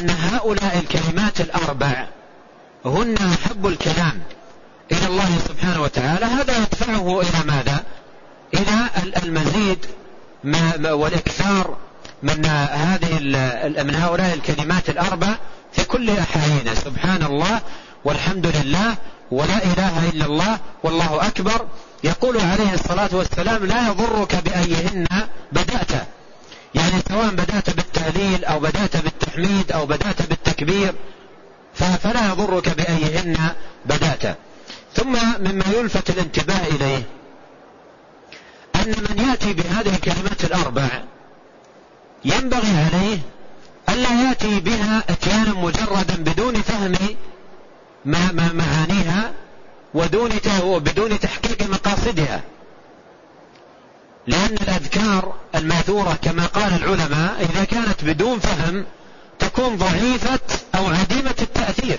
أن هؤلاء الكلمات الأربع هن أحب الكلام إلى الله سبحانه وتعالى. هذا يدفعه إلى ماذا؟ إلى المزيد والإكثار من هذه من هؤلاء الكلمات الأربع في كل أحايينا سبحان الله والحمد لله ولا إله إلا الله والله أكبر. يقول عليه الصلاة والسلام لا يضرك بأيهن بدأت. يعني سواء بدأت بالتهليل أو بدأت بالتحميد أو بدأت بالتكبير فلا يضرك بأيهن بدأت. ثم مما يلفت الانتباه إليه أن من يأتي بهذه الكلمات الأربع ينبغي عليه ألا يأتي بها إتيانا مجردا بدون فهم معانيها ودون بدون تحقيق مقاصدها. لأن الأذكار الماثورة كما قال العلماء إذا كانت بدون فهم تكون ضعيفة أو عديمة التأثير.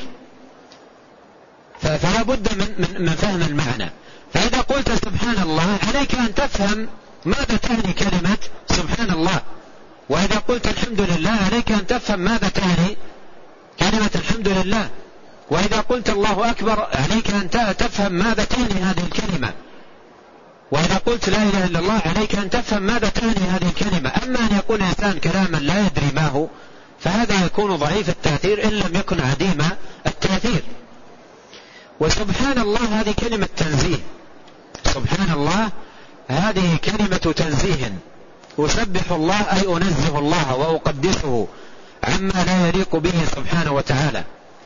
فلا بد من, من, من فهم المعنى. فإذا قلت سبحان الله عليك أن تفهم ماذا تعني كلمة سبحان الله. وإذا قلت الحمد لله عليك أن تفهم ماذا تعني كلمة الحمد لله. وإذا قلت الله أكبر عليك أن تفهم ماذا تعني هذه الكلمة. وإذا قلت لا إله إلا الله عليك أن تفهم ماذا تعني هذه الكلمة. أما أن يقول الإنسان كلاما لا يدري ما هو فهذا يكون ضعيف التأثير إن لم يكن عديم التأثير. وسبحان الله هذه كلمة تنزيه. سبحان الله هذه كلمة تنزيه. أسبح الله أي أنزه الله وأقدسه عما لا يليق به سبحانه وتعالى.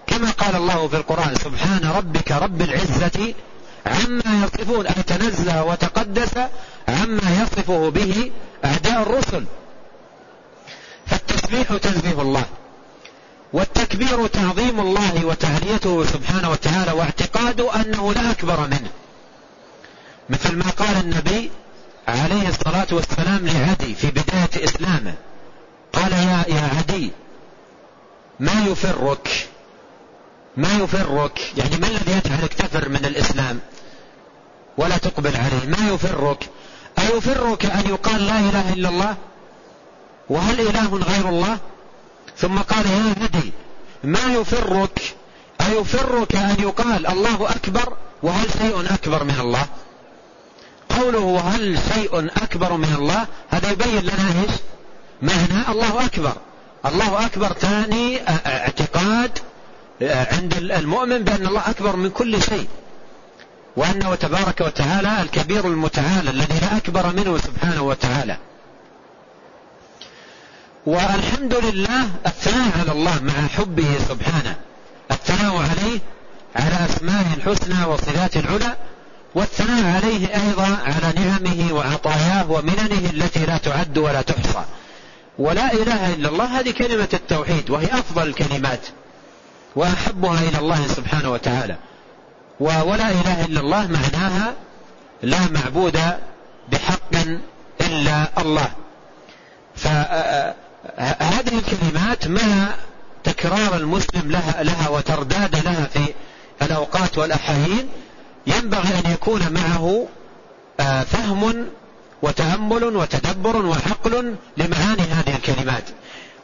كما قال الله في القرآن سبحان ربك رب العزة عما يصفون أي تنزه وتقدس عما يصفه به أعداء الرسل. فالتسبيح تنزيه الله والتكبير تعظيم الله وتعليته سبحانه وتعالى واعتقاد أنه لا أكبر منه. مثل ما قال النبي عليه الصلاة والسلام لعدي في بداية إسلامه قال يا يا عدي ما يفرك؟ ما يفرك يعني ما الذي يجعلك تفر من الإسلام؟ ولا تقبل عليه. ما يفرك؟ أيفرك أن يقال لا إله إلا الله؟ وهل إله غير الله؟ ثم قال يا عدي ما يفرك؟ أيفرك أن يقال الله أكبر؟ وهل شيء أكبر من الله؟ قوله هل شيء أكبر من الله؟ هذا يبين لنا إيش؟ معنى الله أكبر. الله أكبر تاني اعتقاد. عند المؤمن بأن الله أكبر من كل شيء وأنه تبارك وتعالى الكبير المتعالى الذي لا أكبر منه سبحانه وتعالى. والحمد لله الثناء على الله مع حبه سبحانه الثناء عليه على أسمائه الحسنى وصفاته العلى والثناء عليه أيضا على نعمه وعطاياه ومننه التي لا تعد ولا تحصى. ولا إله إلا الله هذه كلمة التوحيد وهي أفضل الكلمات. وأحبها إلى الله سبحانه وتعالى. ولا إله إلا الله معناها لا معبود بحق إلا الله. فهذه الكلمات مع تكرار المسلم لها, لها وترداد لها في الأوقات والأحايين ينبغي أن يكون معه فهم وتأمل وتدبر وعقل لمعاني هذه الكلمات.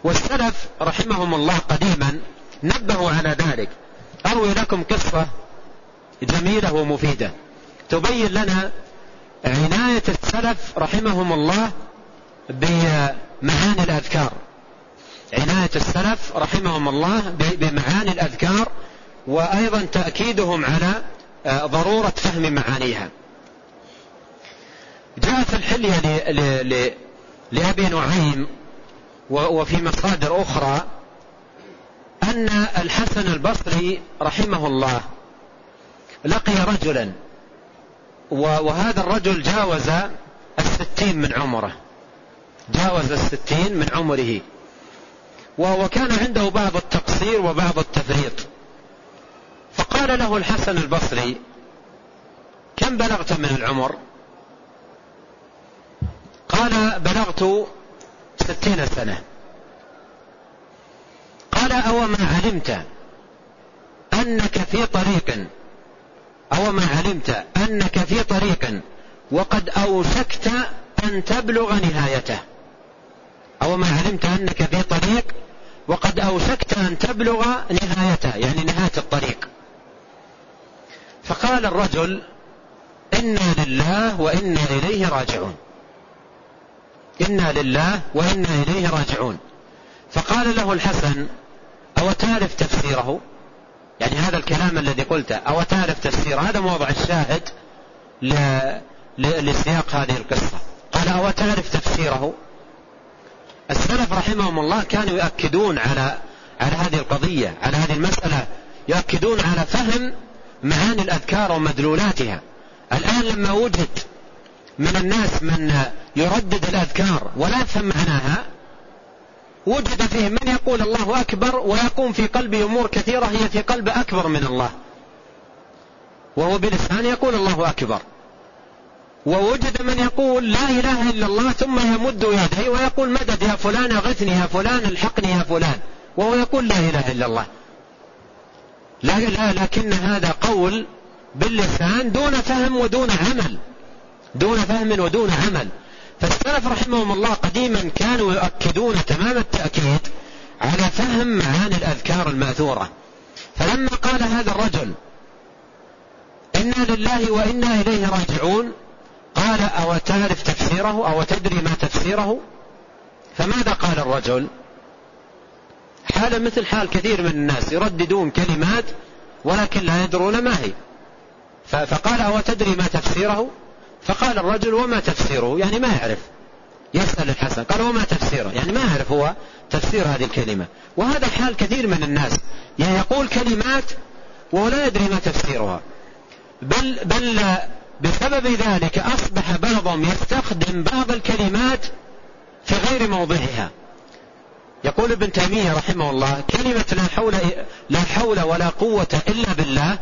والسلف رحمهم الله قديما نبهوا على ذلك. أروي لكم قصة جميلة ومفيدة. تبين لنا عناية السلف رحمهم الله بمعاني الأذكار. عناية السلف رحمهم الله بمعاني الأذكار وأيضا تأكيدهم على آه، ضرورة فهم معانيها. جاء في الحلية لأبي نعيم وفي مصادر أخرى أن الحسن البصري رحمه الله لقي رجلا وهذا الرجل جاوز الستين من عمره. جاوز الستين من عمره. وكان عنده بعض التقصير وبعض التفريط. فقال له الحسن البصري كم بلغت من العمر؟ قال بلغت ستين سنة. قال أو ما علمت أنك في طريق أو ما علمت أنك في طريق وقد أوشكت أن تبلغ نهايته. أو ما علمت أنك في طريق وقد أوشكت أن تبلغ نهايته يعني نهاية الطريق. فقال الرجل إنا لله وإنا إليه راجعون. إنا لله وإنا إليه راجعون. فقال له الحسن أو تعرف تفسيره؟ يعني هذا الكلام الذي قلته أو تعرف تفسيره؟ هذا موضع الشاهد لسياق هذه القصة. قال أو تعرف تفسيره؟ السلف رحمهم الله كانوا يؤكدون على على هذه القضية على هذه المسألة يؤكدون على فهم معاني الأذكار ومدلولاتها. الآن لما وجد من الناس من يردد الأذكار ولا يفهم معناها وجد فيه من يقول الله أكبر ويقوم في قلبه أمور كثيرة هي في قلب أكبر من الله. وهو بلسان يقول الله أكبر. ووجد من يقول لا إله إلا الله ثم يمد يديه ويقول مدد يا فلان أغثني يا فلان ألحقني يا فلان. وهو يقول لا إله إلا الله. لا, لا لكن هذا قول باللسان دون فهم ودون عمل. دون فهم ودون عمل. فالسلف رحمهم الله قديما كانوا يؤكدون تمام التأكيد على فهم معاني الأذكار المأثورة. فلما قال هذا الرجل إنا لله وإنا إليه راجعون قال أو تعرف تفسيره أو تدري ما تفسيره؟ فماذا قال الرجل؟ حال مثل حال كثير من الناس يرددون كلمات ولكن لا يدرون ما هي. فقال أو تدري ما تفسيره؟ فقال الرجل وما تفسيره؟ يعني ما يعرف. يسأل الحسن. قال وما تفسيره؟ يعني ما يعرف هو تفسير هذه الكلمة. وهذا حال كثير من الناس. يعني يقول كلمات وهو لا يدري ما تفسيرها. بل, بل بسبب ذلك أصبح بعضهم يستخدم بعض الكلمات في غير موضعها. يقول ابن تيمية رحمه الله كلمة لا حول, لا حول ولا قوة إلا بالله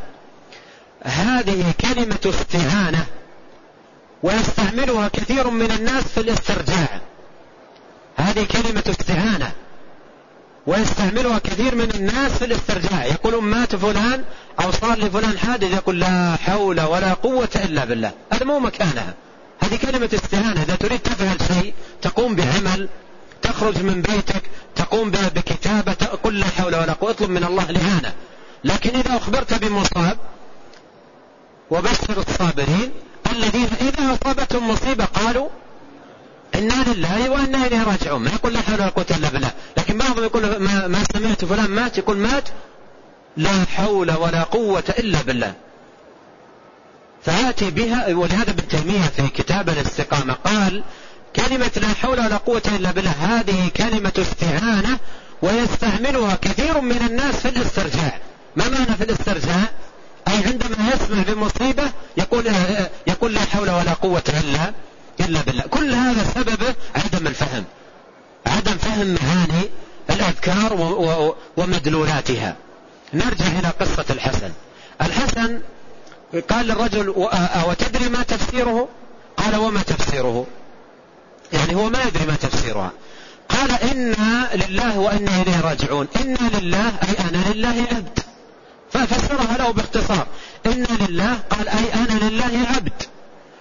هذه كلمة استعانة ويستعملها كثير من الناس في الاسترجاع. هذه كلمة استعانة ويستعملها كثير من الناس في الاسترجاع. يقولون مات فلان أو صار لفلان حادث يقول لا حول ولا قوة إلا بالله. هذا مو مكانها. هذه كلمة استهانة. إذا تريد تفعل شيء تقوم بعمل تخرج من بيتك تقوم بكتابة قل لا حول ولا قوة اطلب من الله الإهانة. لكن إذا أخبرت بمصاب وبشر الصابرين الذين إذا أصابتهم مصيبة قالوا إنا لله وإنا إليه راجعون. ما يقول لا حول ولا قوة إلا بالله. لكن بعضهم يقول ما, ما سمعت فلان مات يقول مات. لا حول ولا قوة إلا بالله. فآتي بها ولهذا ابن تيمية في كتاب الاستقامة قال كلمة لا حول ولا قوة إلا بالله. هذه كلمة استعانة ويستعملها كثير من الناس في الاسترجاع. ما معنى في الاسترجاع؟ أي عندما يسمع بمصيبة يقول يقول لا حول ولا قوة إلا إلا بالله. كل هذا سببه عدم الفهم. عدم فهم معاني الأذكار ومدلولاتها. نرجع إلى قصة الحسن. الحسن قال للرجل وتدري ما تفسيره؟ قال وما تفسيره؟ يعني هو ما يدري ما تفسيرها. قال إنا لله وإنا إليه راجعون. إنا لله أي أنا لله عبد ففسرها له باختصار. إنا لله قال أي أنا لله عبد.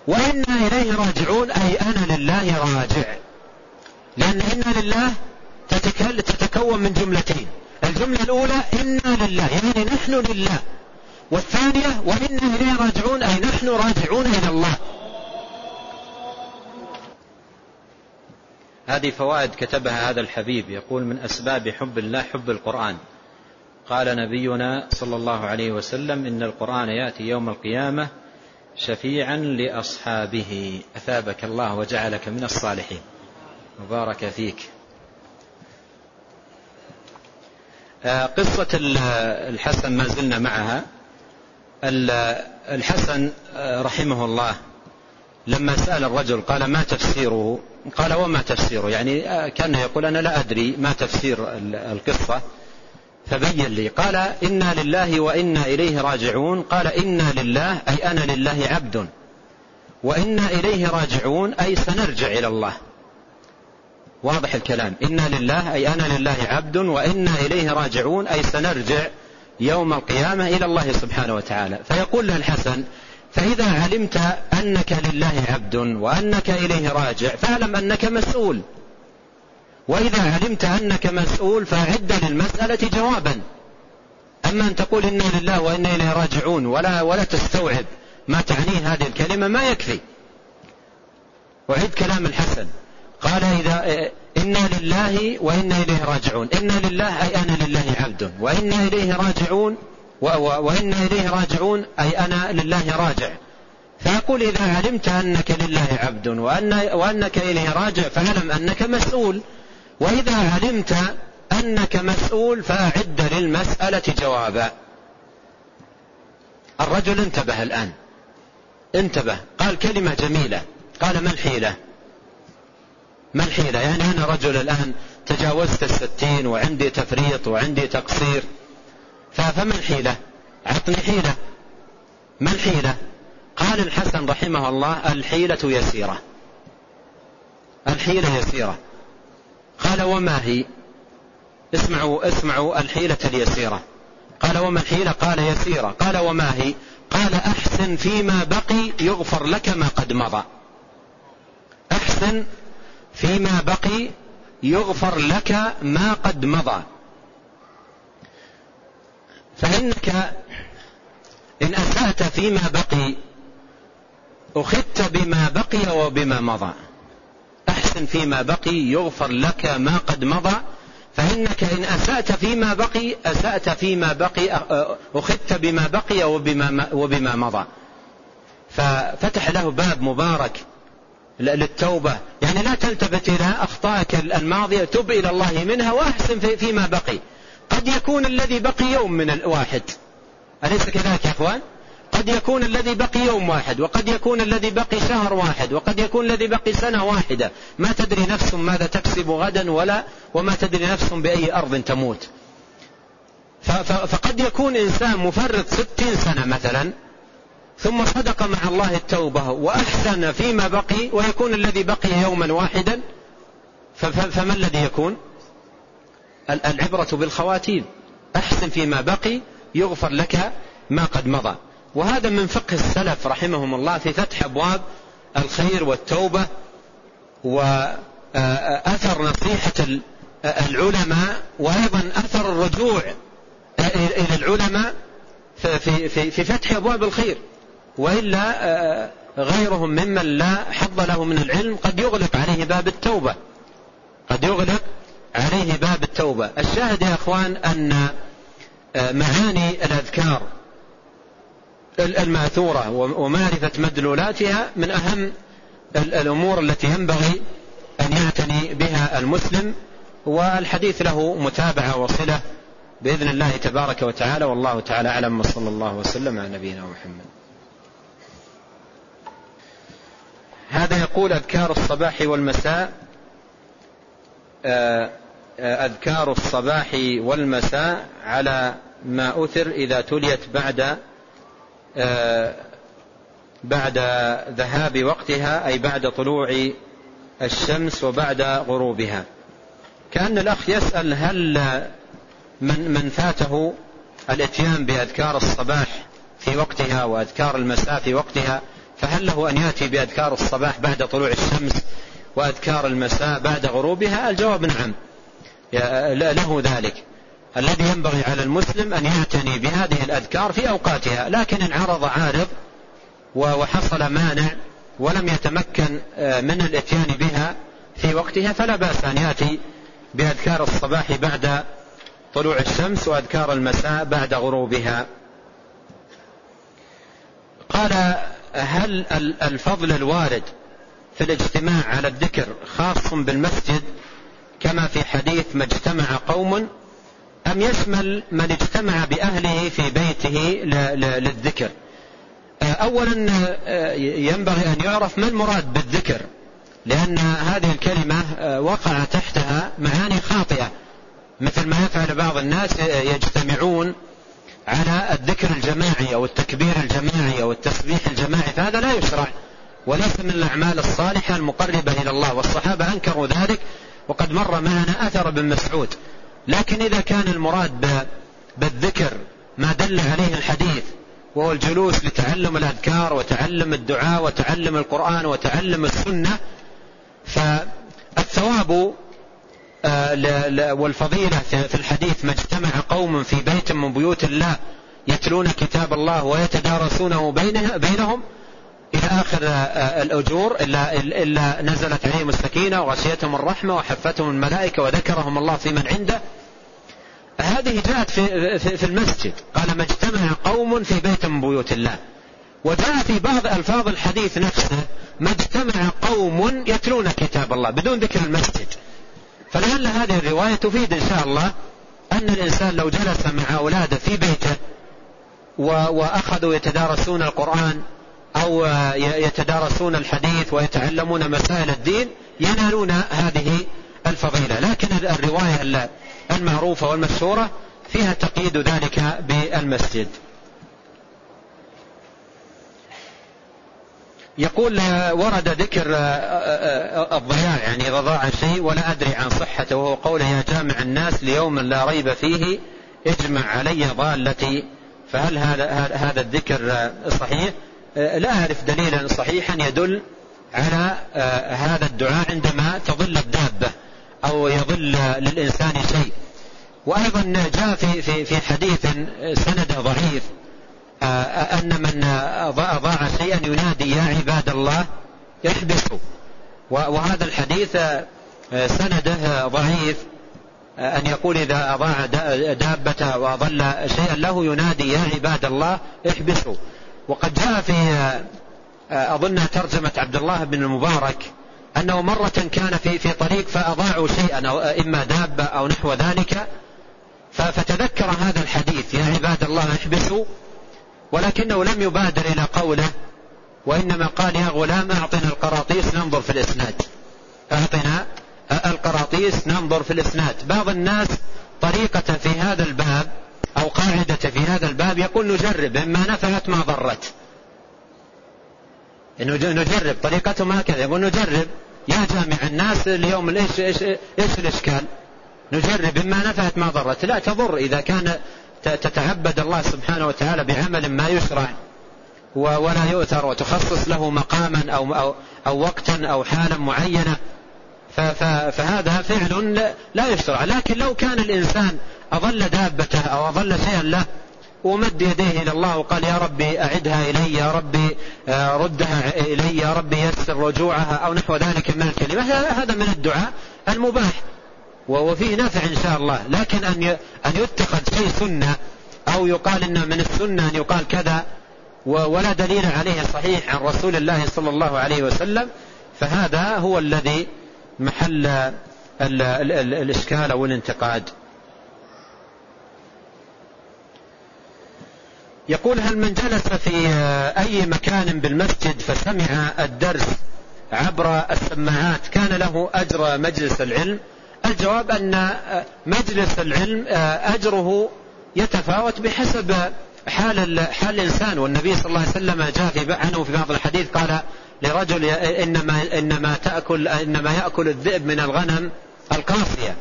وإنا إليه راجعون أي أنا لله راجع. لأن إنا لله تتكون من جملتين. الجملة الأولى إنا لله يعني نحن لله. والثانية وإنا إليه راجعون أي نحن راجعون إلى الله. هذه فوائد كتبها هذا الحبيب يقول من أسباب حب الله حب القرآن. قال نبينا صلى الله عليه وسلم إن القرآن يأتي يوم القيامة شفيعا لأصحابه. أثابك الله وجعلك من الصالحين. مبارك فيك. آه، قصة الحسن ما زلنا معها. الحسن آه، رحمه الله لما سأل الرجل قال ما تفسيره؟ قال وما تفسيره؟ يعني آه، كان يقول أنا لا أدري ما تفسير القصة. فبين لي. قال إنا لله وإنا إليه راجعون. قال إنا لله أي أنا لله عبد. وإنا إليه راجعون أي سنرجع إلى الله. واضح الكلام. إنا لله أي أنا لله عبد. وإنا إليه راجعون أي سنرجع يوم القيامة إلى الله سبحانه وتعالى. فيقول له الحسن فإذا علمت أنك لله عبد وأنك إليه راجع فاعلم أنك مسؤول. وإذا علمت أنك مسؤول فأعد للمسألة جوابا. أما أن تقول إنا لله وإنا إليه راجعون ولا, ولا تستوعب ما تعنيه هذه الكلمة ما يكفي. وعد كلام الحسن. قال إذا إنا لله وإنا إليه راجعون. إنا لله أي أنا لله عبد. وإنا إليه راجعون وإنا إليه راجعون أي أنا لله راجع. فيقول إذا علمت أنك لله عبد وأن وأنك إليه راجع فاعلم أنك مسؤول. وإذا علمت أنك مسؤول فأعد للمسألة جوابا. الرجل انتبه الآن. انتبه. قال كلمة جميلة. قال ما الحيلة؟ ما الحيلة؟ يعني أنا رجل الآن تجاوزت الستين وعندي تفريط وعندي تقصير. فما الحيلة؟ عطني حيلة. ما الحيلة؟ قال الحسن رحمه الله الحيلة يسيرة. الحيلة يسيرة. قال وما هي؟ اسمعوا اسمعوا الحيلة اليسيرة. قال وما الحيلة؟ قال يسيرة. قال وما هي؟ قال أحسن فيما بقي يغفر لك ما قد مضى. أحسن فيما بقي يغفر لك ما قد مضى. فإنك إن أسأت فيما بقي أخذت بما بقي وبما مضى. فيما بقي يغفر لك ما قد مضى فإنك إن أسأت فيما بقي أسأت فيما بقي أخذت بما بقي وبما, وبما مضى. ففتح له باب مبارك للتوبة. يعني لا تلتفت إلى أخطائك الماضية تب إلى الله منها وأحسن فيما بقي. قد يكون الذي بقي يوم من الواحد. أليس كذلك يا أخوان؟ قد يكون الذي بقي يوم واحد وقد يكون الذي بقي شهر واحد وقد يكون الذي بقي سنة واحدة. ما تدري نفس ماذا تكسب غدا ولا وما تدري نفس بأي أرض تموت. فقد يكون إنسان مفرط ستين سنة مثلا ثم صدق مع الله التوبة وأحسن فيما بقي ويكون الذي بقي يوما واحدا. فما الذي يكون؟ العبرة بالخواتيم. أحسن فيما بقي يغفر لك ما قد مضى. وهذا من فقه السلف رحمهم الله في فتح أبواب الخير والتوبة وأثر نصيحة العلماء وأيضا أثر الرجوع إلى العلماء في, في, في فتح أبواب الخير. وإلا غيرهم ممن لا حظ له من العلم قد يغلق عليه باب التوبة. قد يغلق عليه باب التوبة. الشاهد يا أخوان أن معاني الأذكار الماثورة ومعرفة مدلولاتها من أهم الأمور التي ينبغي أن يعتني بها المسلم والحديث له متابعة وصلة بإذن الله تبارك وتعالى والله تعالى أعلم وصلى الله وسلم على نبينا محمد. هذا يقول أذكار الصباح والمساء آه، آه، أذكار الصباح والمساء على ما أثر إذا تليت بعد بعد ذهاب وقتها أي بعد طلوع الشمس وبعد غروبها. كأن الأخ يسأل هل من, من فاته الإتيان بأذكار الصباح في وقتها وأذكار المساء في وقتها فهل له أن يأتي بأذكار الصباح بعد طلوع الشمس وأذكار المساء بعد غروبها؟ الجواب نعم. له ذلك. الذي ينبغي على المسلم أن يعتني بهذه الأذكار في أوقاتها لكن إن عرض عارض وحصل مانع ولم يتمكن آه، من الإتيان بها في وقتها فلا بأس أن يأتي بأذكار الصباح بعد طلوع الشمس وأذكار المساء بعد غروبها. قال هل الفضل الوارد في الاجتماع على الذكر خاص بالمسجد كما في حديث ما اجتمع قوم أم يشمل من اجتمع بأهله في بيته للذكر؟ أولا ينبغي أن يعرف ما المراد بالذكر لأن هذه الكلمة وقع تحتها معاني خاطئة مثل ما يفعل بعض الناس يجتمعون على الذكر الجماعي أو التكبير الجماعي أو التسبيح الجماعي فهذا لا يشرع وليس من الأعمال الصالحة المقربة إلى الله والصحابة أنكروا ذلك وقد مر معنا أثر بن مسعود. لكن إذا كان المراد بالذكر ما دل عليه الحديث وهو الجلوس لتعلم الأذكار وتعلم الدعاء وتعلم القرآن وتعلم السنة فالثواب آه، والفضيلة في الحديث ما اجتمع قوم في بيت من بيوت الله يتلون كتاب الله ويتدارسونه بينهم إلى آخر آه، آه، الأجور إلا, إلا نزلت عليهم السكينة وغشيتهم الرحمة وحفتهم الملائكة وذكرهم الله في من عنده. هذه جاءت في, في, في المسجد. قال ما اجتمع قوم في بيت من بيوت الله. وجاء في بعض ألفاظ الحديث نفسه ما اجتمع قوم يتلون كتاب الله بدون ذكر المسجد. فلعل هذه الرواية تفيد إن شاء الله أن الإنسان لو جلس مع أولاده في بيته وأخذوا يتدارسون القرآن أو يتدارسون الحديث ويتعلمون مسائل الدين ينالون هذه الفضيلة. لكن الرواية المعروفة والمشهورة فيها تقييد ذلك بالمسجد. يقول ورد ذكر آه، آه، آه، الضياع يعني إذا ضاع شيء ولا أدري عن صحته وهو قوله يا جامع الناس ليوم لا ريب فيه اجمع علي ضالتي. فهل هذا هذا الذكر صحيح؟ لا أعرف دليلا صحيحا يدل على هذا الدعاء عندما تظل الدابة أو يظل للإنسان شيء. وأيضا جاء في في في حديث سنده ضعيف أن من أضاع شيئا ينادي يا عباد الله احبسوا. وهذا الحديث سنده ضعيف أن يقول إذا أضاع دابته وأضل شيئا له ينادي يا عباد الله احبسوا. وقد جاء في أظن ترجمة عبد الله بن المبارك أنه مرة كان في في طريق فأضاعوا شيئا أو إما دابة أو نحو ذلك. فتذكر هذا الحديث يا عباد الله احبسوا. ولكنه لم يبادر إلى قوله وإنما قال يا غلام أعطنا القراطيس ننظر في الإسناد. أعطنا القراطيس ننظر في الإسناد. بعض الناس طريقة في هذا الباب أو قاعدة في هذا الباب يقول نجرب إما نفعت ما ضرت. نجرب طريقتهم هكذا يقول نجرب. يا جامع الناس اليوم إيش إيش إيش الإشكال؟ نجرب إما نفعت ما ضرت. لا تضر إذا كان تتعبد الله سبحانه وتعالى بعمل ما يشرع ولا يؤثر وتخصص له مقاما أو, أو, أو وقتا أو حالا معينة. فهذا فعل لا يشرع. لكن لو كان الإنسان أظل دابته أو أظل شيئا له ومد يديه إلى الله وقال يا ربي أعدها إلي يا ربي آه، ردها إلي يا ربي يسر رجوعها أو نحو ذلك من الكلمة. هذا من الدعاء المباح وفيه نافع إن شاء الله لكن أن أن يتخذ شيء سنة أو يقال إن من السنة أن يقال كذا ولا دليل عليه صحيح عن رسول الله صلى الله عليه وسلم فهذا هو الذي محل ال ال ال الإشكال أو الانتقاد. يقول هل من جلس في أي مكان بالمسجد فسمع الدرس عبر السماعات؟ كان له أجر مجلس العلم. الجواب أن مجلس العلم آه، أجره يتفاوت بحسب حال حال الإنسان. والنبي صلى الله عليه وسلم جاء في عنه في بعض الحديث قال لرجل إنما إنما تأكل إنما يأكل الذئب من الغنم القاسية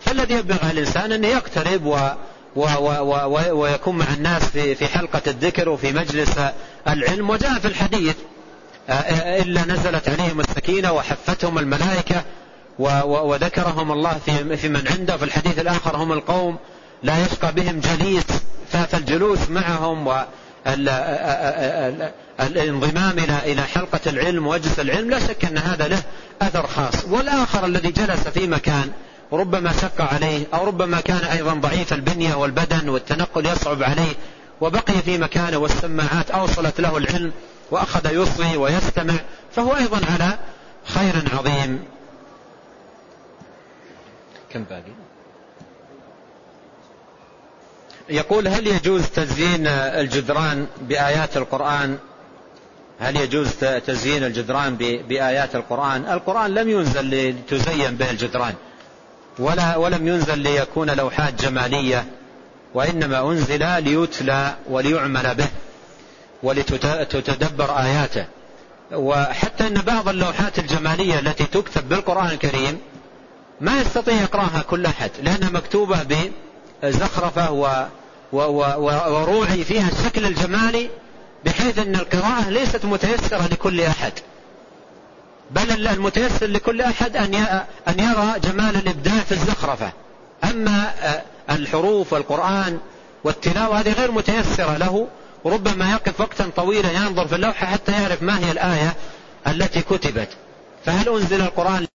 فالذي يبغى الإنسان أن يقترب ويكون مع الناس في حلقة الذكر وفي مجلس العلم. وجاء في الحديث إلا نزلت عليهم السكينة وحفتهم الملائكة وذكرهم الله في من عنده. في الحديث الآخر هم القوم لا يشقى بهم جليس. فالجلوس معهم والانضمام إلى حلقة العلم وأجلس العلم. لا شك أن هذا له أثر خاص. والآخر الذي جلس في مكان ربما شق عليه أو ربما كان أيضا ضعيف البنية والبدن والتنقل يصعب عليه وبقي في مكانه والسماعات أوصلت له العلم وأخذ يصغي ويستمع فهو أيضا على خير عظيم. كم باقي؟ يقول هل يجوز تزيين الجدران بآيات القرآن؟ هل يجوز تزيين الجدران بآيات القرآن؟ القرآن لم ينزل لتزين به الجدران. ولا ولم ينزل ليكون لوحات جمالية وإنما أنزل ليتلى وليعمل به ولتتدبر آياته. وحتى أن بعض اللوحات الجمالية التي تكتب بالقرآن الكريم ما يستطيع يقرأها كل أحد لأنها مكتوبة بزخرفة و وروعي فيها الشكل الجمالي بحيث أن القراءة ليست متيسرة لكل أحد. بل المتيسر لكل أحد أن يرى جمال الإبداع في الزخرفة. أما الحروف والقرآن والتلاوة هذه غير متيسرة له وربما يقف وقتا طويلا ينظر في اللوحة حتى يعرف ما هي الآية التي كتبت. فهل أنزل القرآن